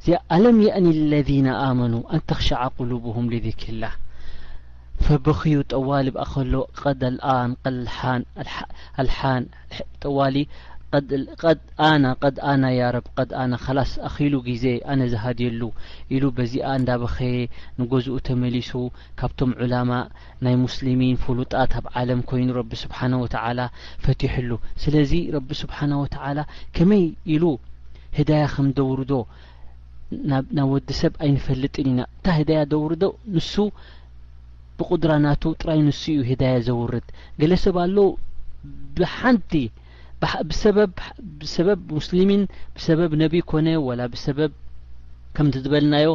Speaker 1: እዚኣ ኣለም የእኒ ሊለዚነ ኣመኑ ኣን ተኽሸዐ ቁሉብሁም ሊዚክሪላህ ፈበኽዩ ጠዋሊ ብኣ ከሎ ቀድ ኣልኣን ቀድ ኣልሓን ኣልሓን ጠዋሊ ቀድ ኣና ቀድ ኣና ያረብ ቀድ ኣና ኻላስ ኣኺሉ ግዜ ኣነ ዝሃድየሉ ኢሉ በዚኣ እንዳበኸየ ንገዝኡ ተመሊሱ ካብቶም ዑላማእ ናይ ሙስሊሚን ፉሉጣት ኣብ ዓለም ኮይኑ ረቢ ስብሓነሁ ወተዓላ ፈቲሑሉ ስለዚ ረቢ ስብሓነሁ ወተዓላ ከመይ ኢሉ ህዳያ ከም ደውርዶ ናብ ናብ ወዲ ሰብ ኣይንፈልጥን ኢና እታ ህዳያ ደውርዶ ንሱ ብቁድራ ናቱ ጥራይ ንሱ እዩ ህዳያ ዘውርድ ገለ ሰብ ኣሎ ብሓንቲ ብሰበብ ብሰበብ ሙስሊሚን ብሰበብ ነቢ ኮነ ወላ ብሰበብ ከምቲ ዝበልናዮ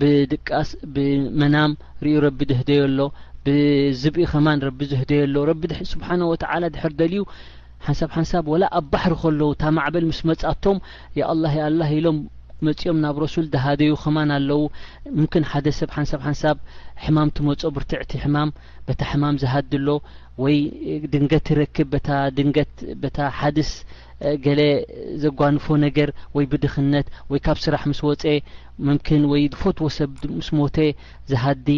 Speaker 1: ብድቃስ ብመናም ርእዩ ረቢ ድህደዮ ኣሎ ብዝብኢ ከማን ረቢ ዝህደዮ ኣሎ ረቢ ስብሓነ ወተዓላ ድሕር ደልዩ ሓንሳብ ሓንሳብ ወላ ኣብ ባሕሪ ከለዉ እታ ማዕበል ምስ መጻቶም የኣላህ የኣላህ ኢሎም መጺኦም ናብ ረሱል ደሃደዩ ከማን ኣለዉ ምምክን ሓደ ሰብ ሓንሳብ ሓንሳብ ሕማም ትመጾ ብርትዕቲ ሕማም በታ ሕማም ዝሃዲ ኣሎ ወይ ድንገት ይረክብ በታ ድንገት በታ ሓድስ ገለ ዘጓንፎ ነገር ወይ ብድኽነት ወይ ካብ ስራሕ ምስ ወጸ ምምክን ወይ ዝፈትዎ ሰብ ምስ ሞተ ዝሃዲ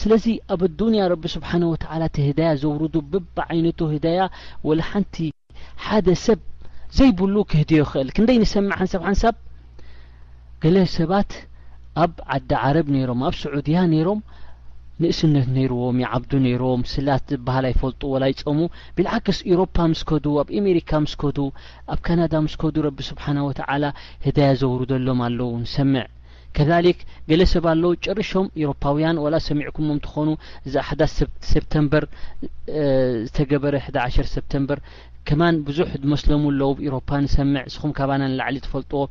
Speaker 1: ስለዚ ኣብ ኣዱንያ ረቢ ስብሓነ ወተዓላ እቲ ህዳያ ዘውርዱ በብዓይነቱ ህዳያ ወላ ሓንቲ ሓደ ሰብ ዘይብሉ ክህድዮ ይኽእል ክንደይ ንሰምዕ ሓንሳብ ሓንሳብ ገለ ሰባት ኣብ ዓዲ ዓረብ ነይሮም ኣብ ስዑድያ ነይሮም ንእስነት ነይርዎም ይዓብዱ ነይሮም ስላት ዝበሃል ኣይፈልጡ ወላ ይጸሙ ብልዓክስ ኢሮፓ ምስ ከዱ ኣብ ኤሜሪካ ምስ ከዱ ኣብ ካናዳ ምስ ከዱ ረቢ ስብሓና ወተዓላ ህዳያ ዘውርደሎም ኣለዉ ንሰምዕ ከዛሊክ ገለ ሰብ ኣለው ጨርሾም ኢሮፓውያን ዋላ ሰሚዕኩሞም ትኾኑ እዚ ኣሕዳስ ሰብ ሰብተምበር ዝተገበረ ሕዳር ዓሸር ሰብተምበር ከማን ብዙሕ ዝመስለሙ ኣለው ብ ኢሮፓ ንሰምዕ እስኹም ካባና ንላዕሊ ትፈልጥዎ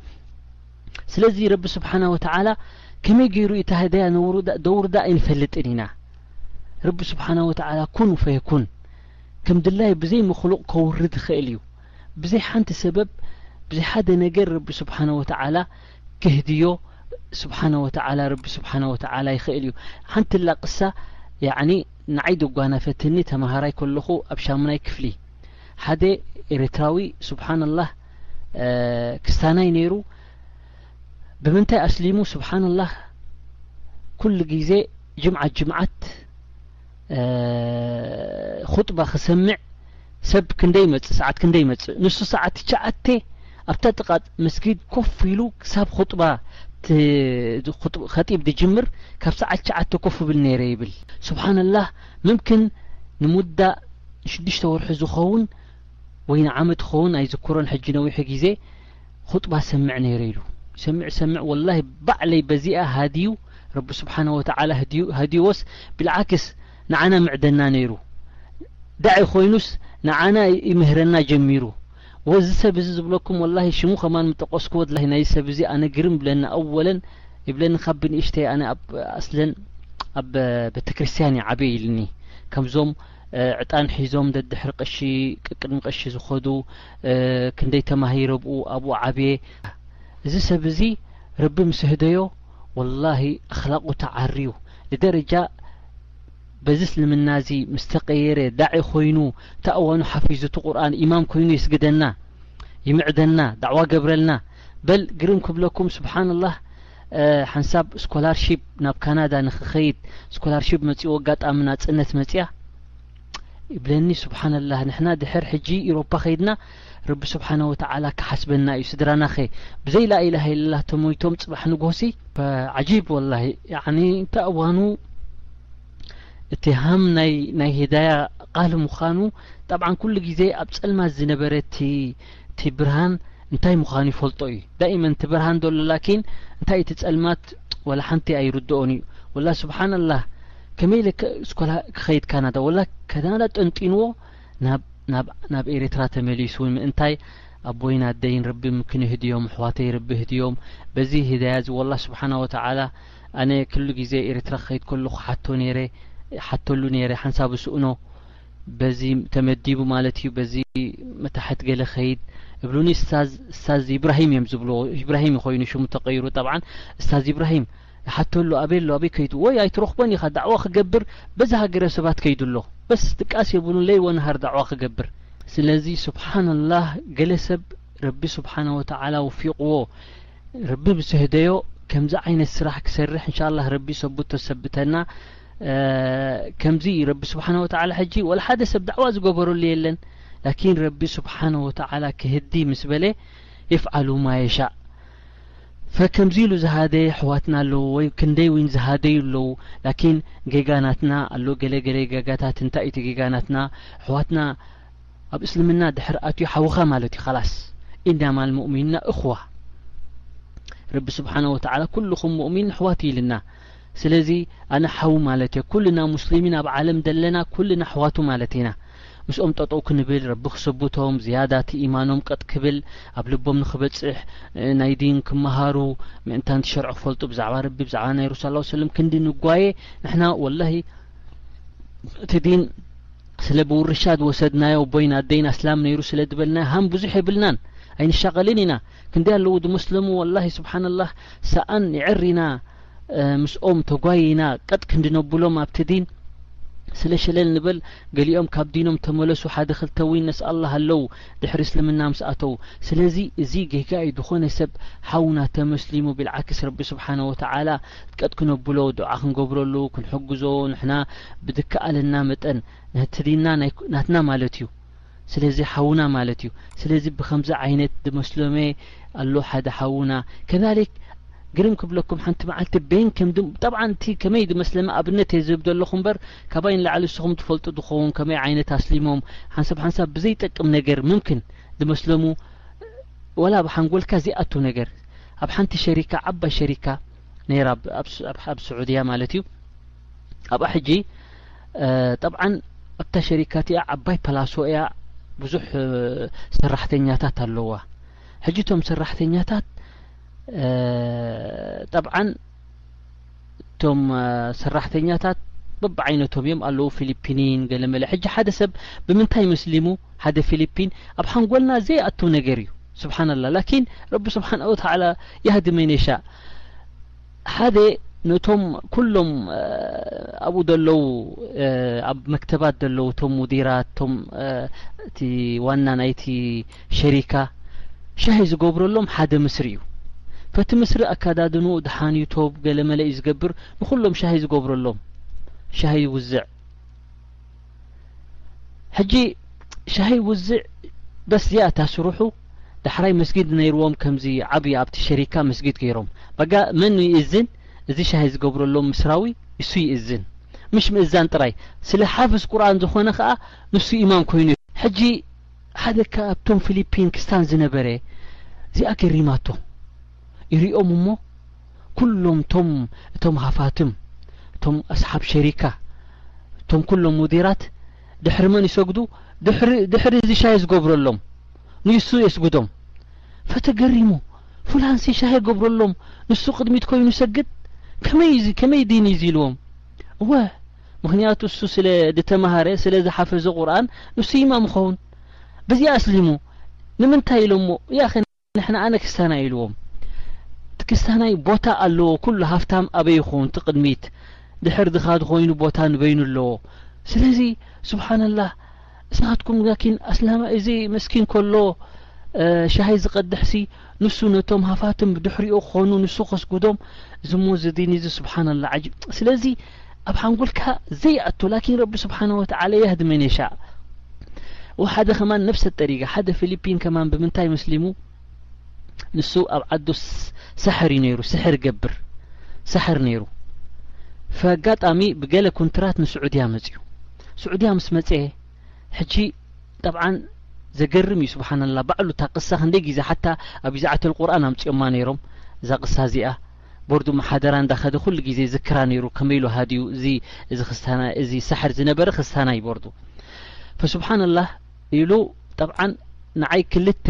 Speaker 1: ስለዚ ረቢ ስብሓና ወተዓላ ከመይ ገይሩ ኢታ ህዳያ ነውርዳ ደውርዳ ኣይንፈልጥን ኢና ረቢ ስብሓና ወተዓላ ኩን ፈየኩን ከም ድላይ ብዘይ መክሉቕ ከውርድ ይኽእል እዩ ብዘይ ሓንቲ ሰበብ ብዘይ ሓደ ነገር ረቢ ስብሓነ ወተዓላ ክህድዮ ስብሓነ ወተዓላ ረቢ ስብሓነ ወተዓላ ይኽእል እዩ ሓንቲ ላ ቅሳ ያዕኒ ንዓይ ደጓናፈትኒ ተምሃራይ ከለኹ ኣብ ሻሙናይ ክፍሊ ሓደ ኤርትራዊ ስብሓንላህ ክስታናይ ነይሩ ብምንታይ ኣስሊሙ ስብሓንላህ ኩሉ ግዜ ጅምዓት ጅምዓት ኹጥባ ክሰምዕ ሰብ ክንደይ ይመፅእ ሰዓት ክንደይ ይመፅእ ንሱ ሰዓት ትሽዓተ ኣብታ ጥቃ መስጊድ ኮፍ ኢሉ ክሳብ ኹጥባ ከጢብ ዝጅምር ካብ ሰዓት ትሽዓተ ኮፍ ብል ነይረ ይብል ስብሓንላህ ምምክን ንሙዳእ ሽዱሽተ ወርሒ ዝኸውን ወይ ንዓመት ይኸውን ኣይዝክሮን ሕጂ ነዊሑ ግዜ ኹጥባ ሰምዕ ነይረ ኢሉ ይሰምዕ ይሰምዕ ወላሂ ባዕለይ በዚኣ ሃድዩ ረቢ ስብሓነሁ ወተዓላ ህድዩ ሃድዩዎስ ቢልዓክስ ንዓና ምዕደና ነይሩ ዳዒ ኾይኑስ ንዓና ይምህረና ጀሚሩ ወዚ ሰብ እዚ ዝብለኩም ወላሂ ሽሙ ከማን ምጠቀስኩዎ ወላሂ ናይዚ ሰብ እዚ ኣነ ግርም ብለኒ ኣወለን ይብለኒ ካብ ብንእሽተይ ኣነ ኣብ ኣስለን ኣብ ቤተክርስትያን እየ ዓብየ ኢልኒ ከምዞም ዕጣን ሒዞም ደድሕሪ ቀሺ ቅቅድሚ ቀሺ ዝኸዱ ክንደይ ተማሂረ ብኡ ኣብኡ ዓብየ እዚ ሰብ እዚ ረቢ ምስ ህደዮ ወላሂ ኣኽላቁ ተዓርዩ ንደረጃ በዚ እስልምና እዚ ምስ ተቀየረ ዳዒ ኮይኑ እታ እዋኑ ሓፊዙ እቲ ቁርኣን ኢማም ኮይኑ የስግደና ይምዕደና ዳዕዋ ገብረልና በል ግርም ክብለኩም ስብሓንላህ ሓንሳብ ስኮላርሺፕ ናብ ካናዳ ንክኸይድ ስኮላርሺፕ መፂኡ ኣጋጣሚ ናፅነት መፅያ ይብለኒ ስብሓንላህ ንሕና ድሕር ሕጂ ኢሮፓ ከይድና ረቢ ስብሓነ ወተዓላ ክሓስበና እዩ ስድራናኸ ብዘይ ላኢላሃ ኢለላህ ተሞይቶም ፅባሕ ንጎሲ ዓጂብ ወላሂ ያኒ እንታይ እዋኑ እቲ ሃም ናይ ሂዳያ ቃል ምዃኑ ጠብዓ ኩሉ ግዜ ኣብ ፀልማት ዝነበረ እቲ እቲ ብርሃን እንታይ ምዃኑ ይፈልጦ እዩ ዳኢመን እቲ ብርሃን ዶሎ ላኪን እንታይ እቲ ጸልማት ወላ ሓንቲ ኣይርድኦን እዩ ወላ ስብሓንላህ ከመይ ኢለ ስኮላ ክኸይድ ካናዳ ወላ ከናዳ ጠንጢንዎ ናብ ኤርትራ ተመሊሱ ምእንታይ ኣቦይን ኣደይን ረቢ ክንህድዮም ኣሕዋተይ ረቢ ህድዮም በዚ ህዳያ እዚ ወላ ስብሓና ወተዓላ ኣነ ክሉ ግዜ ኤርትራ ክኸይድ ከለኹ ሓቶ ነይረ ሓተሉ ነይረ ሓንሳብ ስእኖ በዚ ተመዲቡ ማለት እዩ በዚ መታሕት ገለ ከይድ እብሉኒ እስታዝ እስታዝ ኢብራሂም እዮም ዝብልዎ ኢብራሂም እዩ ኮይኑ ሽሙ ተቀይሩ ጠብዓን እስታዝ ኢብራሂም ይሓቶ ኣሎ ኣበይ ኣሎ ኣበይ ከይዱ ወይ ኣይትረኽቦን ኢኻ ዳዕዋ ክገብር በዚ ሃገረ ሰባት ከይዱ ኣሎ በስ ድቃስ የብሉን ለይ ወነሃር ዳዕዋ ክገብር ስለዚ ስብሓንላህ ገለ ሰብ ረቢ ስብሓነ ወተዓላ ውፊቕዎ ረቢ ምስ ህደዮ ከምዚ ዓይነት ስራሕ ክሰርሕ እንሻ ኣላህ ረቢ ሰቡት ተሰብተና ከምዚ ረቢ ስብሓን ወተዓላ ሕጂ ወላ ሓደ ሰብ ዳዕዋ ዝገበረሉ የለን ላኪን ረቢ ስብሓን ወተዓላ ክህዲ ምስ በለ የፍዓሉ ማ የሻእ ፈከምዚ ኢሉ ዝሃደየ ኣሕዋትና ኣለዉ ወይ ክንደይ እውን ዝሃደዩ ኣለዉ ላኪን ጌጋ ናትና ኣሎ ገለ ገለ ጌጋታት እንታይ እቲ ጌጋ ናትና ኣሕዋትና ኣብ እስልምና ድሕር ኣትዩ ሓውኻ ማለት እዩ ካላስ ኢናማ ልሙእሚንና እኹዋ ረቢ ስብሓን ወተዓላ ኩልኹም ሙእሚን ኣሕዋት ኢልና ስለዚ ኣነ ሓው ማለት እየ ኩልና ሙስሊሚን ኣብ ዓለም ደለና ኩልና ኣሕዋቱ ማለት ኢና ምስኦም ጠጠው ክንብል ረቢ ክሰቡቶም ዝያዳ እቲ ኢማኖም ቀጥ ክብል ኣብ ልቦም ንክበፅሕ ናይ ዲን ክማሃሩ ምእንታን እቲ ሸርዕ ክፈልጡ ብዛዕባ ረቢ ብዛዕባ ናይ ረሱል ስ ሰለም ክንዲ ንጓየ ንሕና ወላሂ እቲ ዲን ስለ ብውርሻ ዝወሰድናዮ ኣቦይን ኣደይን ኣስላም ነይሩ ስለ ዝበልናዮ ሃም ብዙሕ የብልናን ኣይንሻቀልን ኢና ክንደይ ኣለዉ ድመስለሙ ወላሂ ስብሓነላህ ሰኣን የዕሪና ምስኦም ተጓይና ቀጥ ክንዲ ነብሎም ኣብቲ ዲን ስለ ሸለል ንበል ገሊኦም ካብ ዲኖም ተመለሱ ሓደ ክልተ ዊን ነስኣላህ ኣለዉ ድሕሪ እስልምና ምስ ኣተዉ ስለዚ እዚ ጌጋ እዩ ዝኾነ ሰብ ሓውና ተመስሊሙ ቢልዓክስ ረቢ ስብሓነ ወተዓላ ቀጥ ክነብሎ ዱዓ ክንገብረሉ ክንሕግዞ ንሕና ብድከኣለና መጠን ነቲ ዲንና ናትና ማለት እዩ ስለዚ ሓውና ማለት እዩ ስለዚ ብከምዚ ዓይነት ድመስሎምየ ኣሎ ሓደ ሓውና ከዛሊክ ግርም ክብለኩም ሓንቲ መዓልቲ ቤን ከም ድም ጠብዓ እቲ ከመይ ድመስለና ኣብነት እየ ዝህብ ዘለኹ እምበር ካባይ ንላዕሊ ንስኹም ትፈልጡ ድኸውን ከመይ ዓይነት ኣስሊሞም ሓንሳብ ሓንሳብ ብዘይጠቅም ነገር ምምክን ድመስለሙ ወላ ኣብ ሓንጎልካ ዘይኣቱ ነገር ኣብ ሓንቲ ሸሪካ ዓባይ ሸሪካ ነይራ ኣብ ስዑድያ ማለት እዩ ኣብኣ ሕጂ ጠብዓ ኣብታ ሸሪካ እቲኣ ዓባይ ፓላሶ እያ ብዙሕ ሰራሕተኛታት ኣለዋ ሕጂ እቶም ሰራሕተኛታት ጠብዓ እቶም ሰራሕተኛታት በብዓይነቶም እዮም ኣለዉ ፊሊፒኒን ገለመለ ሕጂ ሓደ ሰብ ብምንታይ መስሊሙ ሓደ ፊሊፒን ኣብ ሓንጎልና ዘይኣቱ ነገር እዩ ስብሓንላ ላኪን ረቢ ስብሓን ወተዓላ ያህዲ መን የሻእ ሓደ ነቶም ኩሎም ኣብኡ ዘለዉ ኣብ መክተባት ዘለዉ እቶም ሙዲራት እቶም እቲ ዋና ናይቲ ሸሪካ ሻሂ ዝገብረሎም ሓደ ምስሪ እዩ ፈቲ ምስሪ ኣካዳድንኡ ድሓንዩ ቶብ ገለ መለ እዩ ዝገብር ንኩሎም ሻሂ ዝገብረሎም ሻሂ ይውዝዕ ሕጂ ሻሂ ውዝዕ በስ እዚኣ እታ ስርሑ ዳሕራይ መስጊድ ነይርዎም ከምዚ ዓብዪ ኣብቲ ሸሪካ መስጊድ ገይሮም በጋ መን ይእዝን እዚ ሻሂ ዝገብረሎም ምስራዊ እሱ ይእዝን ምሽ ምእዛን ጥራይ ስለ ሓፍዝ ቁርኣን ዝኾነ ከዓ ንሱ ኢማም ኮይኑ ሕጂ ሓደ ካብቶም ፊሊፒን ክስታን ዝነበረ እዚኣ ገሪማቶ ይሪኦም እሞ ኩሎም እቶም እቶም ሃፋትም እቶም ኣስሓብ ሸሪካ እቶም ኩሎም ሙዲራት ድሕሪ መን ይሰግዱ ድሕሪ ድሕሪ እዚ ሻሂ ዝገብረሎም ንሱ የስግዶም ፈተገሪሙ ፉላንሲ ሻሂ ገብረሎም ንሱ ቅድሚት ኮይኑ ይሰግድ ከመይ እዚ ከመይ ዲን እዩ ኢልዎም እወ ምክንያቱ እሱ ስለ ዝተማሃረ ስለ ዝሓፈዘ ቁርኣን ንሱ ይማም ኸውን በዚኣ ኣስሊሙ ንምንታይ ኢሎሞ ያኸ ንሕና ኣነ ክስታናይ ኢልዎም ትክስታናይ ቦታ ኣለዎ ኩሉ ሃፍታም ኣበይ ይኮን ትቅድሚት ድሕር ድካድ ኮይኑ ቦታ ንበይኑ ኣለዎ ስለዚ ስብሓንላህ እሳትኩም ጋኪን ኣስላማይ እዚ መስኪን ኮሎ ሻሂ ዝቀድሕ ሲ ንሱ ነቶም ሃፋትም ድሕሪኡ ክኮኑ ንሱ ከስጉዶም ዝሞ ዝዲን እዚ ስብሓንላህ ዓጅብ ስለዚ ኣብ ሓንጎልካ ዘይኣቱ ላኪን ረቢ ስብሓን ወተዓላ የህዲ መን የሻእ ወሓደ ከማን ነብሰ ጠሪጋ ሓደ ፊሊፒን ከማን ብምንታይ መስሊሙ ንሱ ኣብ ዓዱ ሰሕር እዩ ነይሩ ስሕር ገብር ሰሕር ነይሩ ፈጋጣሚ ብገለ ኩንትራት ንስዑድያ መፅዩ ስዑድያ ምስ መፀ ሕጂ ጠብዓን ዘገርም እዩ ስብሓንላ ባዕሉ እታ ቅሳ ክንደይ ግዜ ሓታ ኣብ ዛዓተል ቁርኣን ኣምፅኦማ ነይሮም እዛ ቅሳ እዚኣ ቦርድ ምሓደራ እንዳ ከደ ኩሉ ግዜ ይዝክራ ነይሩ ከመይ ኢሉ ሃድዩ እዚ እዚ ክስታና እዚ ሳሕር ዝነበረ ክስታናይ ቦርዱ ፈሱብሓነላህ ኢሉ ጠብዓን ንዓይ ክልተ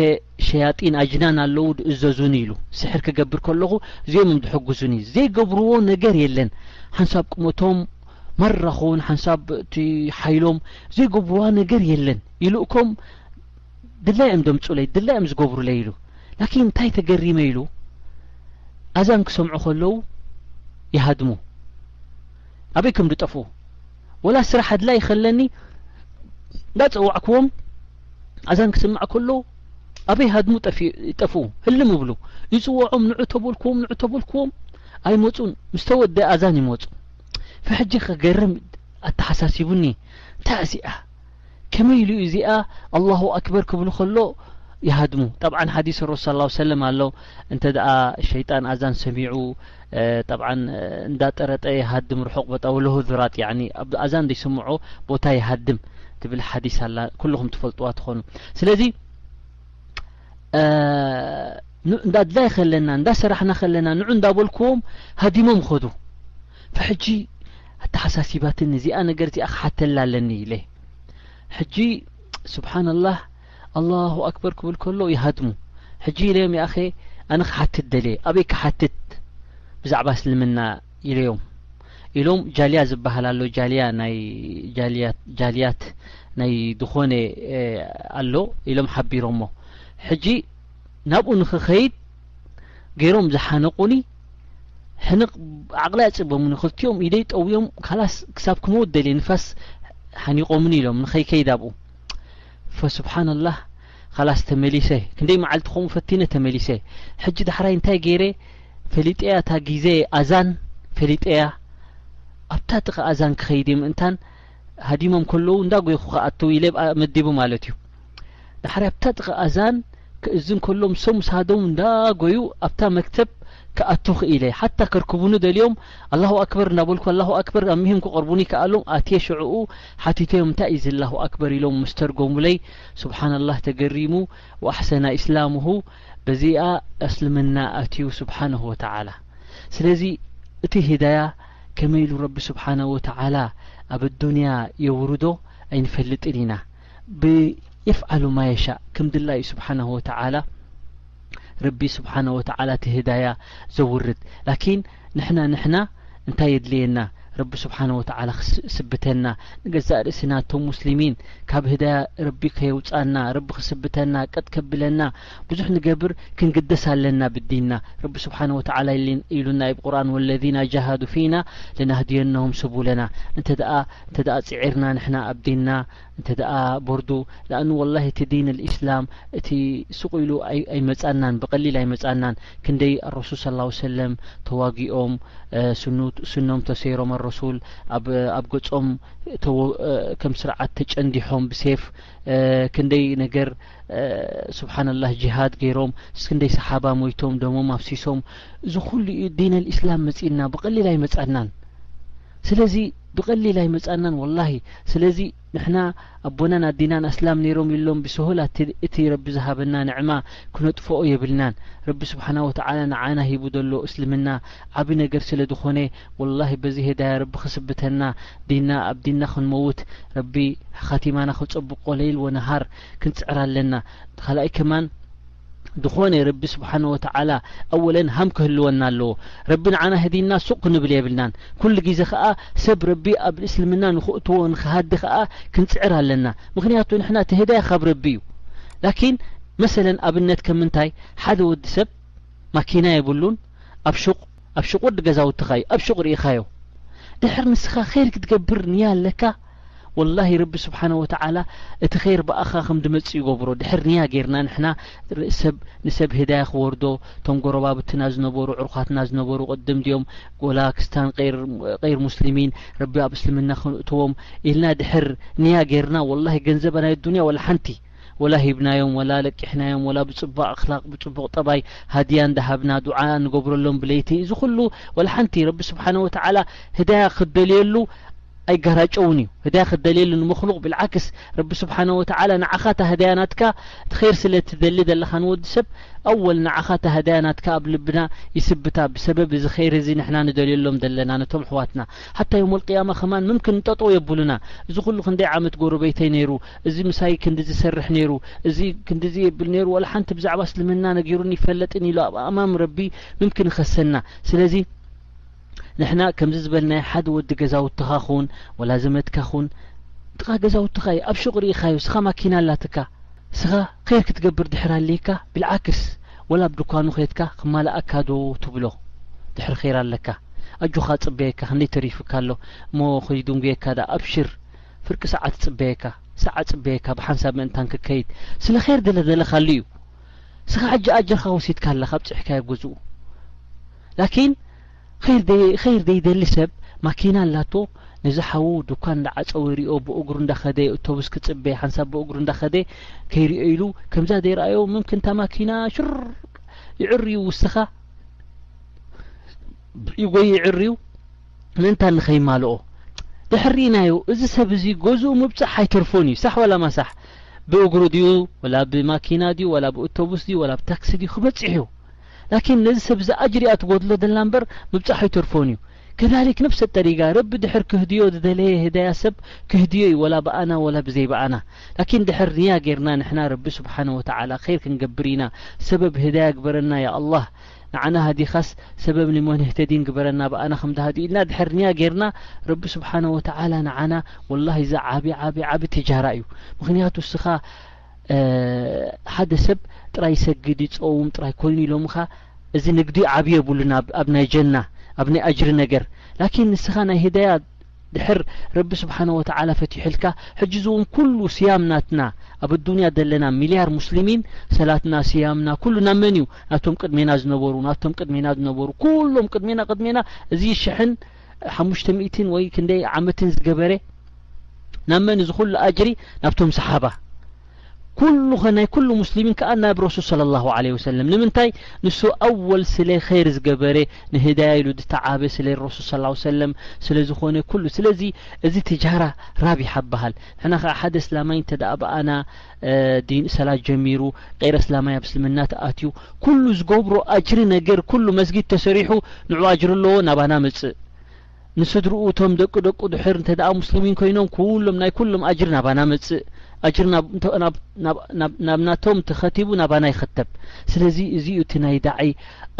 Speaker 1: ሸያጢን ኣጅናን ኣለዉ ድእዘዙኒ ኢሉ ስሕር ክገብር ከለኹ እዚኦም እዮም ድሕግዙኒ ዘይገብርዎ ነገር የለን ሓንሳብ ቁመቶም ማራ ኹን ሓንሳብ እቲ ሓይሎም ዘይገብርዋ ነገር የለን ኢሉ እኮም ድላይ እዮም ደምጹለይ ድላይ እዮም ዝገብሩለይ ኢሉ ላኪን እንታይ ተገሪመ ኢሉ ኣዛን ክሰምዑ ከለዉ ይሃድሙ ኣበይ ከም ዝጠፍኡ ወላ ስራሕ ኣድላይ ከለኒ እንዳጸዋዕክዎም ኣዛን ክስማዕ ከሎ ኣበይ ሃድሙ ጠፍኡ ህልም ይብሉ ይጽወዖም ንዑ ተበልክዎም ንዑ ተበልክዎም ኣይመጹን ምስ ተወደ ኣዛን ይመጹ ፈሕጂ ክገርም ኣተሓሳሲቡኒ እንታይ እዚኣ ከመይ ኢሉ እዩ እዚኣ ኣላሁ ኣክበር ክብሉ ከሎ ይሃድሙ ጠብዓን ሓዲስ ረሱል ሰለላሁ ዐለይሂ ወሰለም ኣሎ እንተ ደኣ ሸይጣን ኣዛን ሰሚዑ ጠብዓን እንዳጠረጠ ይሃድም ርሑቕ ቦታ ወለሁ ዙራት ያኒ ኣብ ኣዛን ዘይስምዖ ቦታ ይሃድም ትብል ሓዲስ ኣላ ኩልኹም ትፈልጥዋ ትኾኑ ስለዚ እንዳ ኣድላይ ከለና እንዳ ሰራሕና ከለና ንዑ እንዳበልክዎም ሃዲሞም ኸዱ ፍሕጂ ኣተሓሳሲባትኒ እዚኣ ነገር እዚኣ ክሓተላ ኣለኒ ኢለ ሕጂ ስብሓንላህ ኣላሁ ኣክበር ክብል ከሎ ይሃድሙ ሕጂ ኢለዮም ይኣኸ ኣነ ክሓትት ደልየ ኣበይ ክሓትት ብዛዕባ እስልምና ኢለዮም ኢሎም ጃልያ ዝበሃል ኣሎ ጃልያ ናይ ጃልያት ናይ ዝኾነ ኣሎ ኢሎም ሓቢሮሞ ሕጂ ናብኡ ንክኸይድ ገይሮም ዝሓነቑኒ ሕንቕ ዓቕሊ ኣጭበሙኒ ክልቲኦም ኢደይ ጠውዮም ካላስ ክሳብ ክመውት ደልየ ንፋስ ሓኒቖምኒ ኢሎም ንኸይከይድ ኣብኡ ፈሱብሓንላህ ካላስ ተመሊሰ ክንደይ መዓልቲ ከምኡ ፈቲነ ተመሊሰ ሕጂ ዳሕራይ እንታይ ገይረ ፈሊጠያ እታ ግዜ ኣዛን ፈሊጠያ ኣብታ ጥቓ ኣዛን ክኸይድ እየ ምእንታን ሃዲሞም ከለዉ እንዳጎይኹ ክኣተው ይሌብ መዲቡ ማለት እዩ ዳሕራይ ኣብታ ጥቃ ኣዛን ክእዝን ከሎ ምሶም ምስ ሃዶም እንዳጎዩ ኣብታ መክተብ ክኣቱ ክኢለ ሓታ ከርክቡኒ ደልዮም ኣላሁ ኣክበር እንዳበልኩ ኣላሁ ኣክበር ኣሚሂም ክቀርቡኒ ከኣሎም ኣትየ ሽዕኡ ሓቲተዮም እንታይ እዩ ዝላሁ ኣክበር ኢሎም ምስ ተርጎሙለይ ስብሓንላህ ተገሪሙ ወኣሕሰና ኢስላምሁ በዚኣ እስልምና ኣትዩ ስብሓንሁ ወተዓላ ስለዚ እቲ ሂዳያ ከመይ ኢሉ ረቢ ሱብሓነሁ ወተዓላ ኣብ ኣዱንያ የውርዶ ኣይንፈልጥን ኢና ብ የፍዓሉ ማ የሻእ ከም ድላዩ ሱብሓነሁ ወተዓላ ረቢ ሱብሓነሁ ወተዓላ እቲ ህዳያ ዘውርድ ላኪን ንሕና ንሕና እንታይ የድልየና ረቢ ሱብሓነሁ ወተዓላ ክስብተና ንገዛእ ርእስና እቶም ሙስሊሚን ካብ ህዳያ ረቢ ከየውጻና ረቢ ክስብተና ቀጥ ከብለና ብዙሕ ንገብር ክንግደስ ኣለና ብዲንና ረቢ ስብሓን ወተዓላ ኢሉና እዩብ ቁርን ወለዚና ጃሃዱ ፊና ለናህድየነሁም ሱቡለና እንተ እንተ ፅዒርና ንሕና ኣብ ዲንና እንተ ቦርዱ ላኣኑ ወላሂ እቲ ዲን ልእስላም እቲ ሱቅ ኢሉ ኣይመፃናን ብቀሊል ኣይመፃናን ክንደይ ኣረሱል ስ ሰለም ተዋጊኦም ስኖም ተሰይሮም ኣረሱል ኣብ ገፆም ከም ስርዓት ተጨንዲሖም ብሴፍ ክንደይ ነገር ሱብሓነላህ ጂሃድ ገይሮም ስክንደይ ሰሓባ ሞይቶም ደሞም ኣፍሲሶም እዚ ኩሉ እዩ ዲን ኣልእስላም መጺእና ብቐሊል ኣይመጻናን ስለዚ ብቐሊል ኣይመጻናን ወላሂ ስለዚ ንሕና ኣቦናን ኣዲናን ኣስላም ነይሮም ኢሎም ብስሁላ እቲ ረቢ ዝሃበና ንዕማ ክነጥፍኦ የብልናን ረቢ ስብሓና ወተዓላ ንዓና ሂቡ ዘሎ እስልምና ዓቢ ነገር ስለ ዝኾነ ወላሂ በዚ ሄዳያ ረቢ ክስብተና ዲና ኣብ ዲና ክንመውት ረቢ ኻቲማና ክጸብቆ ለይል ወነሃር ክንጽዕር ኣለና ካልኣይ ከማን ድኾነ ረቢ ስብሓን ወተዓላ ኣወለን ሃም ክህልወና ኣለዎ ረቢ ንዓና ህዲና ሱቅ ክንብል የብልናን ኩሉ ግዜ ከኣ ሰብ ረቢ ኣብ እስልምና ንክእትዎ ንክሃዲ ከኣ ክንጽዕር ኣለና ምክንያቱ ንሕና እቲ ህዳያ ካብ ረቢ እዩ ላኪን መሰለን ኣብነት ከምንታይ ሓደ ወዲ ሰብ ማኪና የብሉን ኣብ ሹቅ ኣብ ሹቅ ወዲ ገዛውትኻ እዩ ኣብ ሹቅ ሪኢኻዮ ድሕር ንስኻ ኼር ክትገብር ንያ ኣለካ ወላሂ ረቢ ስብሓን ወተዓላ እቲ ኼር ብኣኻ ከም ድመጽእ ይገብሮ ድሕር ንያ ጌርና ንሕና ሰብ ንሰብ ህዳያ ክወርዶ ቶም ጎረባብትና ዝነበሩ ዕሩኻትና ዝነበሩ ቅድም ድዮም ጎላ ክስታን ቐይር ሙስሊሚን ረቢ ኣብ እስልምና ከንእትዎም ኢልና ድሕር ንያ ጌርና ወላሂ ገንዘብ ናይ ኣዱንያ ወላ ሓንቲ ወላ ሂብናዮም ወላ ኣለቂሕናዮም ወላ ብጽቡቅ ኣኽላቅ ብጽቡቅ ጠባይ ሃድያ እንዳሃብና ዱዓ ንገብረሎም ብለይቲ እዚ ኩሉ ወላ ሓንቲ ረቢ ስብሓነሁ ወተዓላ ህዳያ ክትደልየሉ ኣይጋራጨውን እዩ ህዳያ ክትደልየሉ ንመኽሉቅ ብልዓክስ ረቢ ስብሓነሁ ወተዓላ ንዓኻ እታ ህዳያ ናትካ ኸይር ስለ ትደሊ ዘለኻ ንወዲ ሰብ ኣወል ንዓኻ እታ ህዳያ ናትካ ኣብ ልብና ይስብታ ብሰበብ እዚ ኸይር እዚ ንሕና ንደልየሎም ዘለና ነቶም ኣሕዋትና ሓታ ዮም ኣልቅያማ ከማን ምምክን ንጠጠው የብሉና እዚ ኩሉ ክንደይ ዓመት ጎረቤተይ ነይሩ እዚ ምሳይ ክንድዚ ይሰርሕ ነይሩ፣ እዚ ክንድዚ የብል ነይሩ ዋላ ሓንቲ ብዛዕባ እስልምና ነጊሩኒ ይፈለጥን ኢሉ ኣብ ኣማም ረቢ ምምክን ይኸሰና ስለዚ ንሕና ከምዚ ዝበልናዮ ሓደ ወዲ ገዛውትኻ ኹን ወላ ዘመድካ ኹን ጥቃ ገዛውትኻ እዩ ኣብ ሹቅ ርኢኻዮ ስኻ ማኪና ኣላትካ ስኻ ኸይር ክትገብር ድሕር ኣልይካ ብልዓክስ ወላ ኣብ ድኳኑ ኸትካ ክማልኣካ ዶ ትብሎ ድሕር ኸይር ኣለካ ኣጆኻ ጽበየካ ክንደይ ተሪፍካ ኣሎ እሞ ኸይድንጉየካ ድኣ ኣብሽር ፍርቂ ሰዓት እጽበየካ ሰዓት ጽበየካ ብሓንሳብ ምእንታን ክከይድ ስለ ኼር ገለ ዘለካሉ እዩ እስኻ ሕጂ ኣጀርካ ወሲድካ ኣለካ ኣብጽሕካዮ ገዝኡ ላኪን ኸይር ደይደሊ ሰብ ማኪና ኣላቶ ነዚ ሓዉ ዱኳን እንዳዓጸወ ይሪኦ ብእግሩ እንዳኸደ ኦቶቡስ ክጽበ ሓንሳብ ብእግሩ እንዳኸደ ከይሪኦ ኢሉ ከምዛ ደይረኣዮ ምምክን እታ ማኪና ሽር ይዕርዩ ውስኻ ይጎይ ይዕርዩ ምእንታን ንኸይማልኦ ድሕር ርኢናዮ እዚ ሰብ እዚ ገዝኡ ምብጻሕ ኣይተርፎን እዩ ሳሕ ወላ ማሳሕ ብእግሩ ድዩ ወላ ብማኪና ድዩ ወላ ብእቶቡስ ድዩ ወላ ብታክሲ ድዩ ክበጽሕ እዩ ላኪን ነዚ ሰብ እዚ ኣጅሪ እያ ትጎድሎ ደላ እምበር ምብጻሕ ኣይተርፎን እዩ ከዛሊክ ነፍሰ ጠሪጋ ረቢ ድሕር ክህድዮ ዝደለየ ህዳያ ሰብ ክህድዮ እዩ ወላ ብኣና ወላ ብዘይ ብኣና ላኪን ድሕር ንያ ጌርና ንሕና ረቢ ስብሓነ ወተዓላ ኸይር ክንገብር ኢና ሰበብ ህዳያ ግበረና ያ ኣላህ ንዓና ሃዲኻስ ሰበብ ንሞንህተዲን ግበረና ብኣና ከም ድሃዱ ኢልና ድሕር ንያ ጌርና ረቢ ስብሓነሁ ወተዓላ ንዓና ወላሂ እዚ ዓቢ ዓቢ ዓቢ ትጃራ እዩ ምኽንያቱ እስኻ ሓደ ሰብ ጥራይ ይሰግድ ይጾውም ጥራይ ኮይኑ ኢሎምኻ እዚ ንግዲ ዓቢ የብሉን ኣብ ናይ ጀና ኣብ ናይ ኣጅሪ ነገር ላኪን ንስኻ ናይ ህዳያ ድሕር ረቢ ስብሓነሁ ወተዓላ ፈቲሑልካ ሕጂ እዚ ውን ኩሉ ስያም ናትና ኣብ ኣዱንያ ዘለና ሚልያር ሙስሊሚን ሰላትና ስያምና ኩሉ ናብ መን እዩ ናቶም ቅድሜና ዝነበሩ ናቶም ቅድሜና ዝነበሩ ኩሎም ቅድሜና ቅድሜና እዚ ሽሕን ሓሙሽተ ሚእቲን ወይ ክንደይ ዓመትን ዝገበረ ናብ መን እዚ ኩሉ ኣጅሪ ናብቶም ሰሓባ ኩሉ ናይ ኩሉ ሙስሊሚን ከኣ ናብ ረሱል ሰለላሁ ዓለይሂ ወሰለም ንምንታይ ንሱ ኣወል ስለ ኸይር ዝገበረ ንህዳያ ኢሉ ድተዓበ ስለ ረሱል ሰለላሁ ዓለይሂ ወሰለም ስለ ዝኾነ ኩሉ ስለዚ እዚ ትጃራ ራቢሓ ይበሃል ንሕና ከኣ ሓደ እስላማይ እንተ ብኣና ዲን ሰላት ጀሚሩ ቐይረ እስላማይ ኣብ እስልምና ተኣትዩ ኩሉ ዝገብሮ ኣጅሪ ነገር ኩሉ መስጊድ ተሰሪሑ ንዑ ኣጅሪ ኣለዎ ናባና ምጽእ ንስድርኡ እቶም ደቂ ደቁ ድሕር እንተ ሙስሊሚን ኮይኖም ኩሎም ናይ ኩሎም ኣጅር ናባና መጽእ ኣጅር ናብ ናቶም ተኸቲቡ ናባና ይኸተብ ስለዚ እዚ እቲ ናይ ዳዒ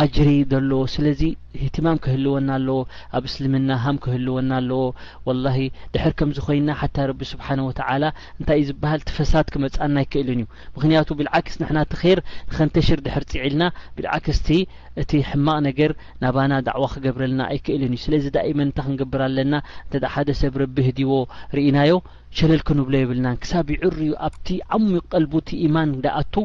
Speaker 1: ኣጅሪ ዘለዎ ስለዚ ህትማም ክህልወና ኣለዎ ኣብ እስልምና ሃም ክህልወና ኣለዎ ወላሂ ድሕር ከምዚ ኮይና ሓታ ረቢ ስብሓነ ወተዓላ እንታይ እዩ ዝበሃል ትፈሳት ክመጻና ኣይክእልን እዩ ምክንያቱ ብልዓክስ ንሕና እቲ ር ንኸንተሽር ድሕር ጽዒልና ብልዓክስቲ እቲ ሕማቅ ነገር ናባና ዳዕዋ ክገብረልና ኣይክእልን እዩ ስለዚ ዳኢመን እንታይ ክንገብር ኣለና እንተ ሓደ ሰብ ረቢ ህዲዎ ሪኢናዮ ሸለል ክንብሎ የብልናን ክሳብ ይዕርዩ ኣብቲ ዓሚቅ ቀልቡ እቲ ኢማን ዳኣቱ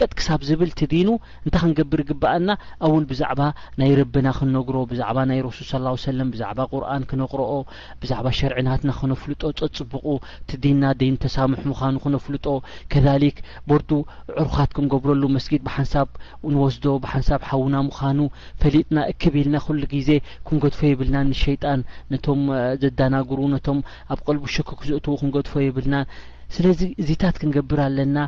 Speaker 1: ቀጥ ክሳብ ዝብል እቲ ዲኑ እንታይ ክንገብር ይግባኣና ኣውል ብዛዕባ ናይ ረብና ክንነግሮ ብዛዕባ ናይ ረሱል ሰላሁ ሰለም ብዛዕባ ቁርኣን ክነቅሮኦ ብዛዕባ ሸርዒ ናትና ክነፍልጦ ጸጽብቁ እቲ ዲንና ዲን ተሳሙሕ ምኻኑ ክነፍልጦ ከዛሊክ ቦርዱ ዑርዃት ክንገብረሉ መስጊድ ብሓንሳብ ንወስዶ ብሓንሳብ ሓውና ምኻኑ ፈሊጥና እክብ ኢልና ኩሉ ግዜ ክንገድፎ የብልናን ንሸይጣን ነቶም ዘዳናግሩ ነቶም ኣብ ቀልቡ ሽክክ ዘእትዉ ክንገድፎ የብልናን ስለዚ እዚታት ክንገብር ኣለና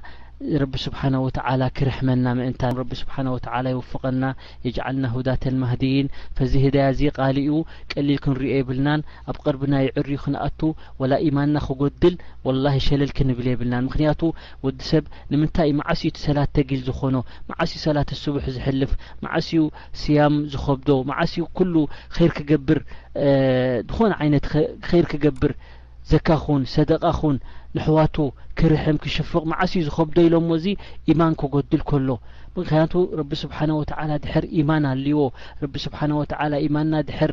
Speaker 1: ረቢ ስብሓና ወተዓላ ክርሕመና ምእንታን ረቢ ስብሓና ወተዓላ ይወፍቀና የጅዓልና ሁዳተል ማህድይን ፈዚ ህዳያ እዚ ቃሊኡ ቀሊል ክንሪኦ የብልናን ኣብ ቀርብና ይዕርዩ ክንኣቱ ወላ ኢማንና ክጎድል ወላሂ ሸለል ክንብል የብልናን ምክንያቱ ወዲ ሰብ ንምንታይ እዩ መዓስ እዩ እቲ ሰላት ተጊል ዝኾኖ መዓስ እዩ ሰላት ሱብሕ ዝሕልፍ መዓስ እዩ ስያም ዝኸብዶ መዓስ እዩ ኩሉ ኸይር ክገብር ዝኾነ ዓይነት ኸይር ክገብር ዘካ ኹን ሰደቃ ኹን ንሕዋቱ ክርሕም ክሽፍቕ መዓስ እዩ ዝኸብዶ ኢሎሞ እዚ ኢማን ክጎድል ከሎ ምክንያቱ ረቢ ስብሓነ ወተዓላ ድሕር ኢማን ኣልዎ ረቢ ስብሓነ ወተዓላ ኢማንና ድሕር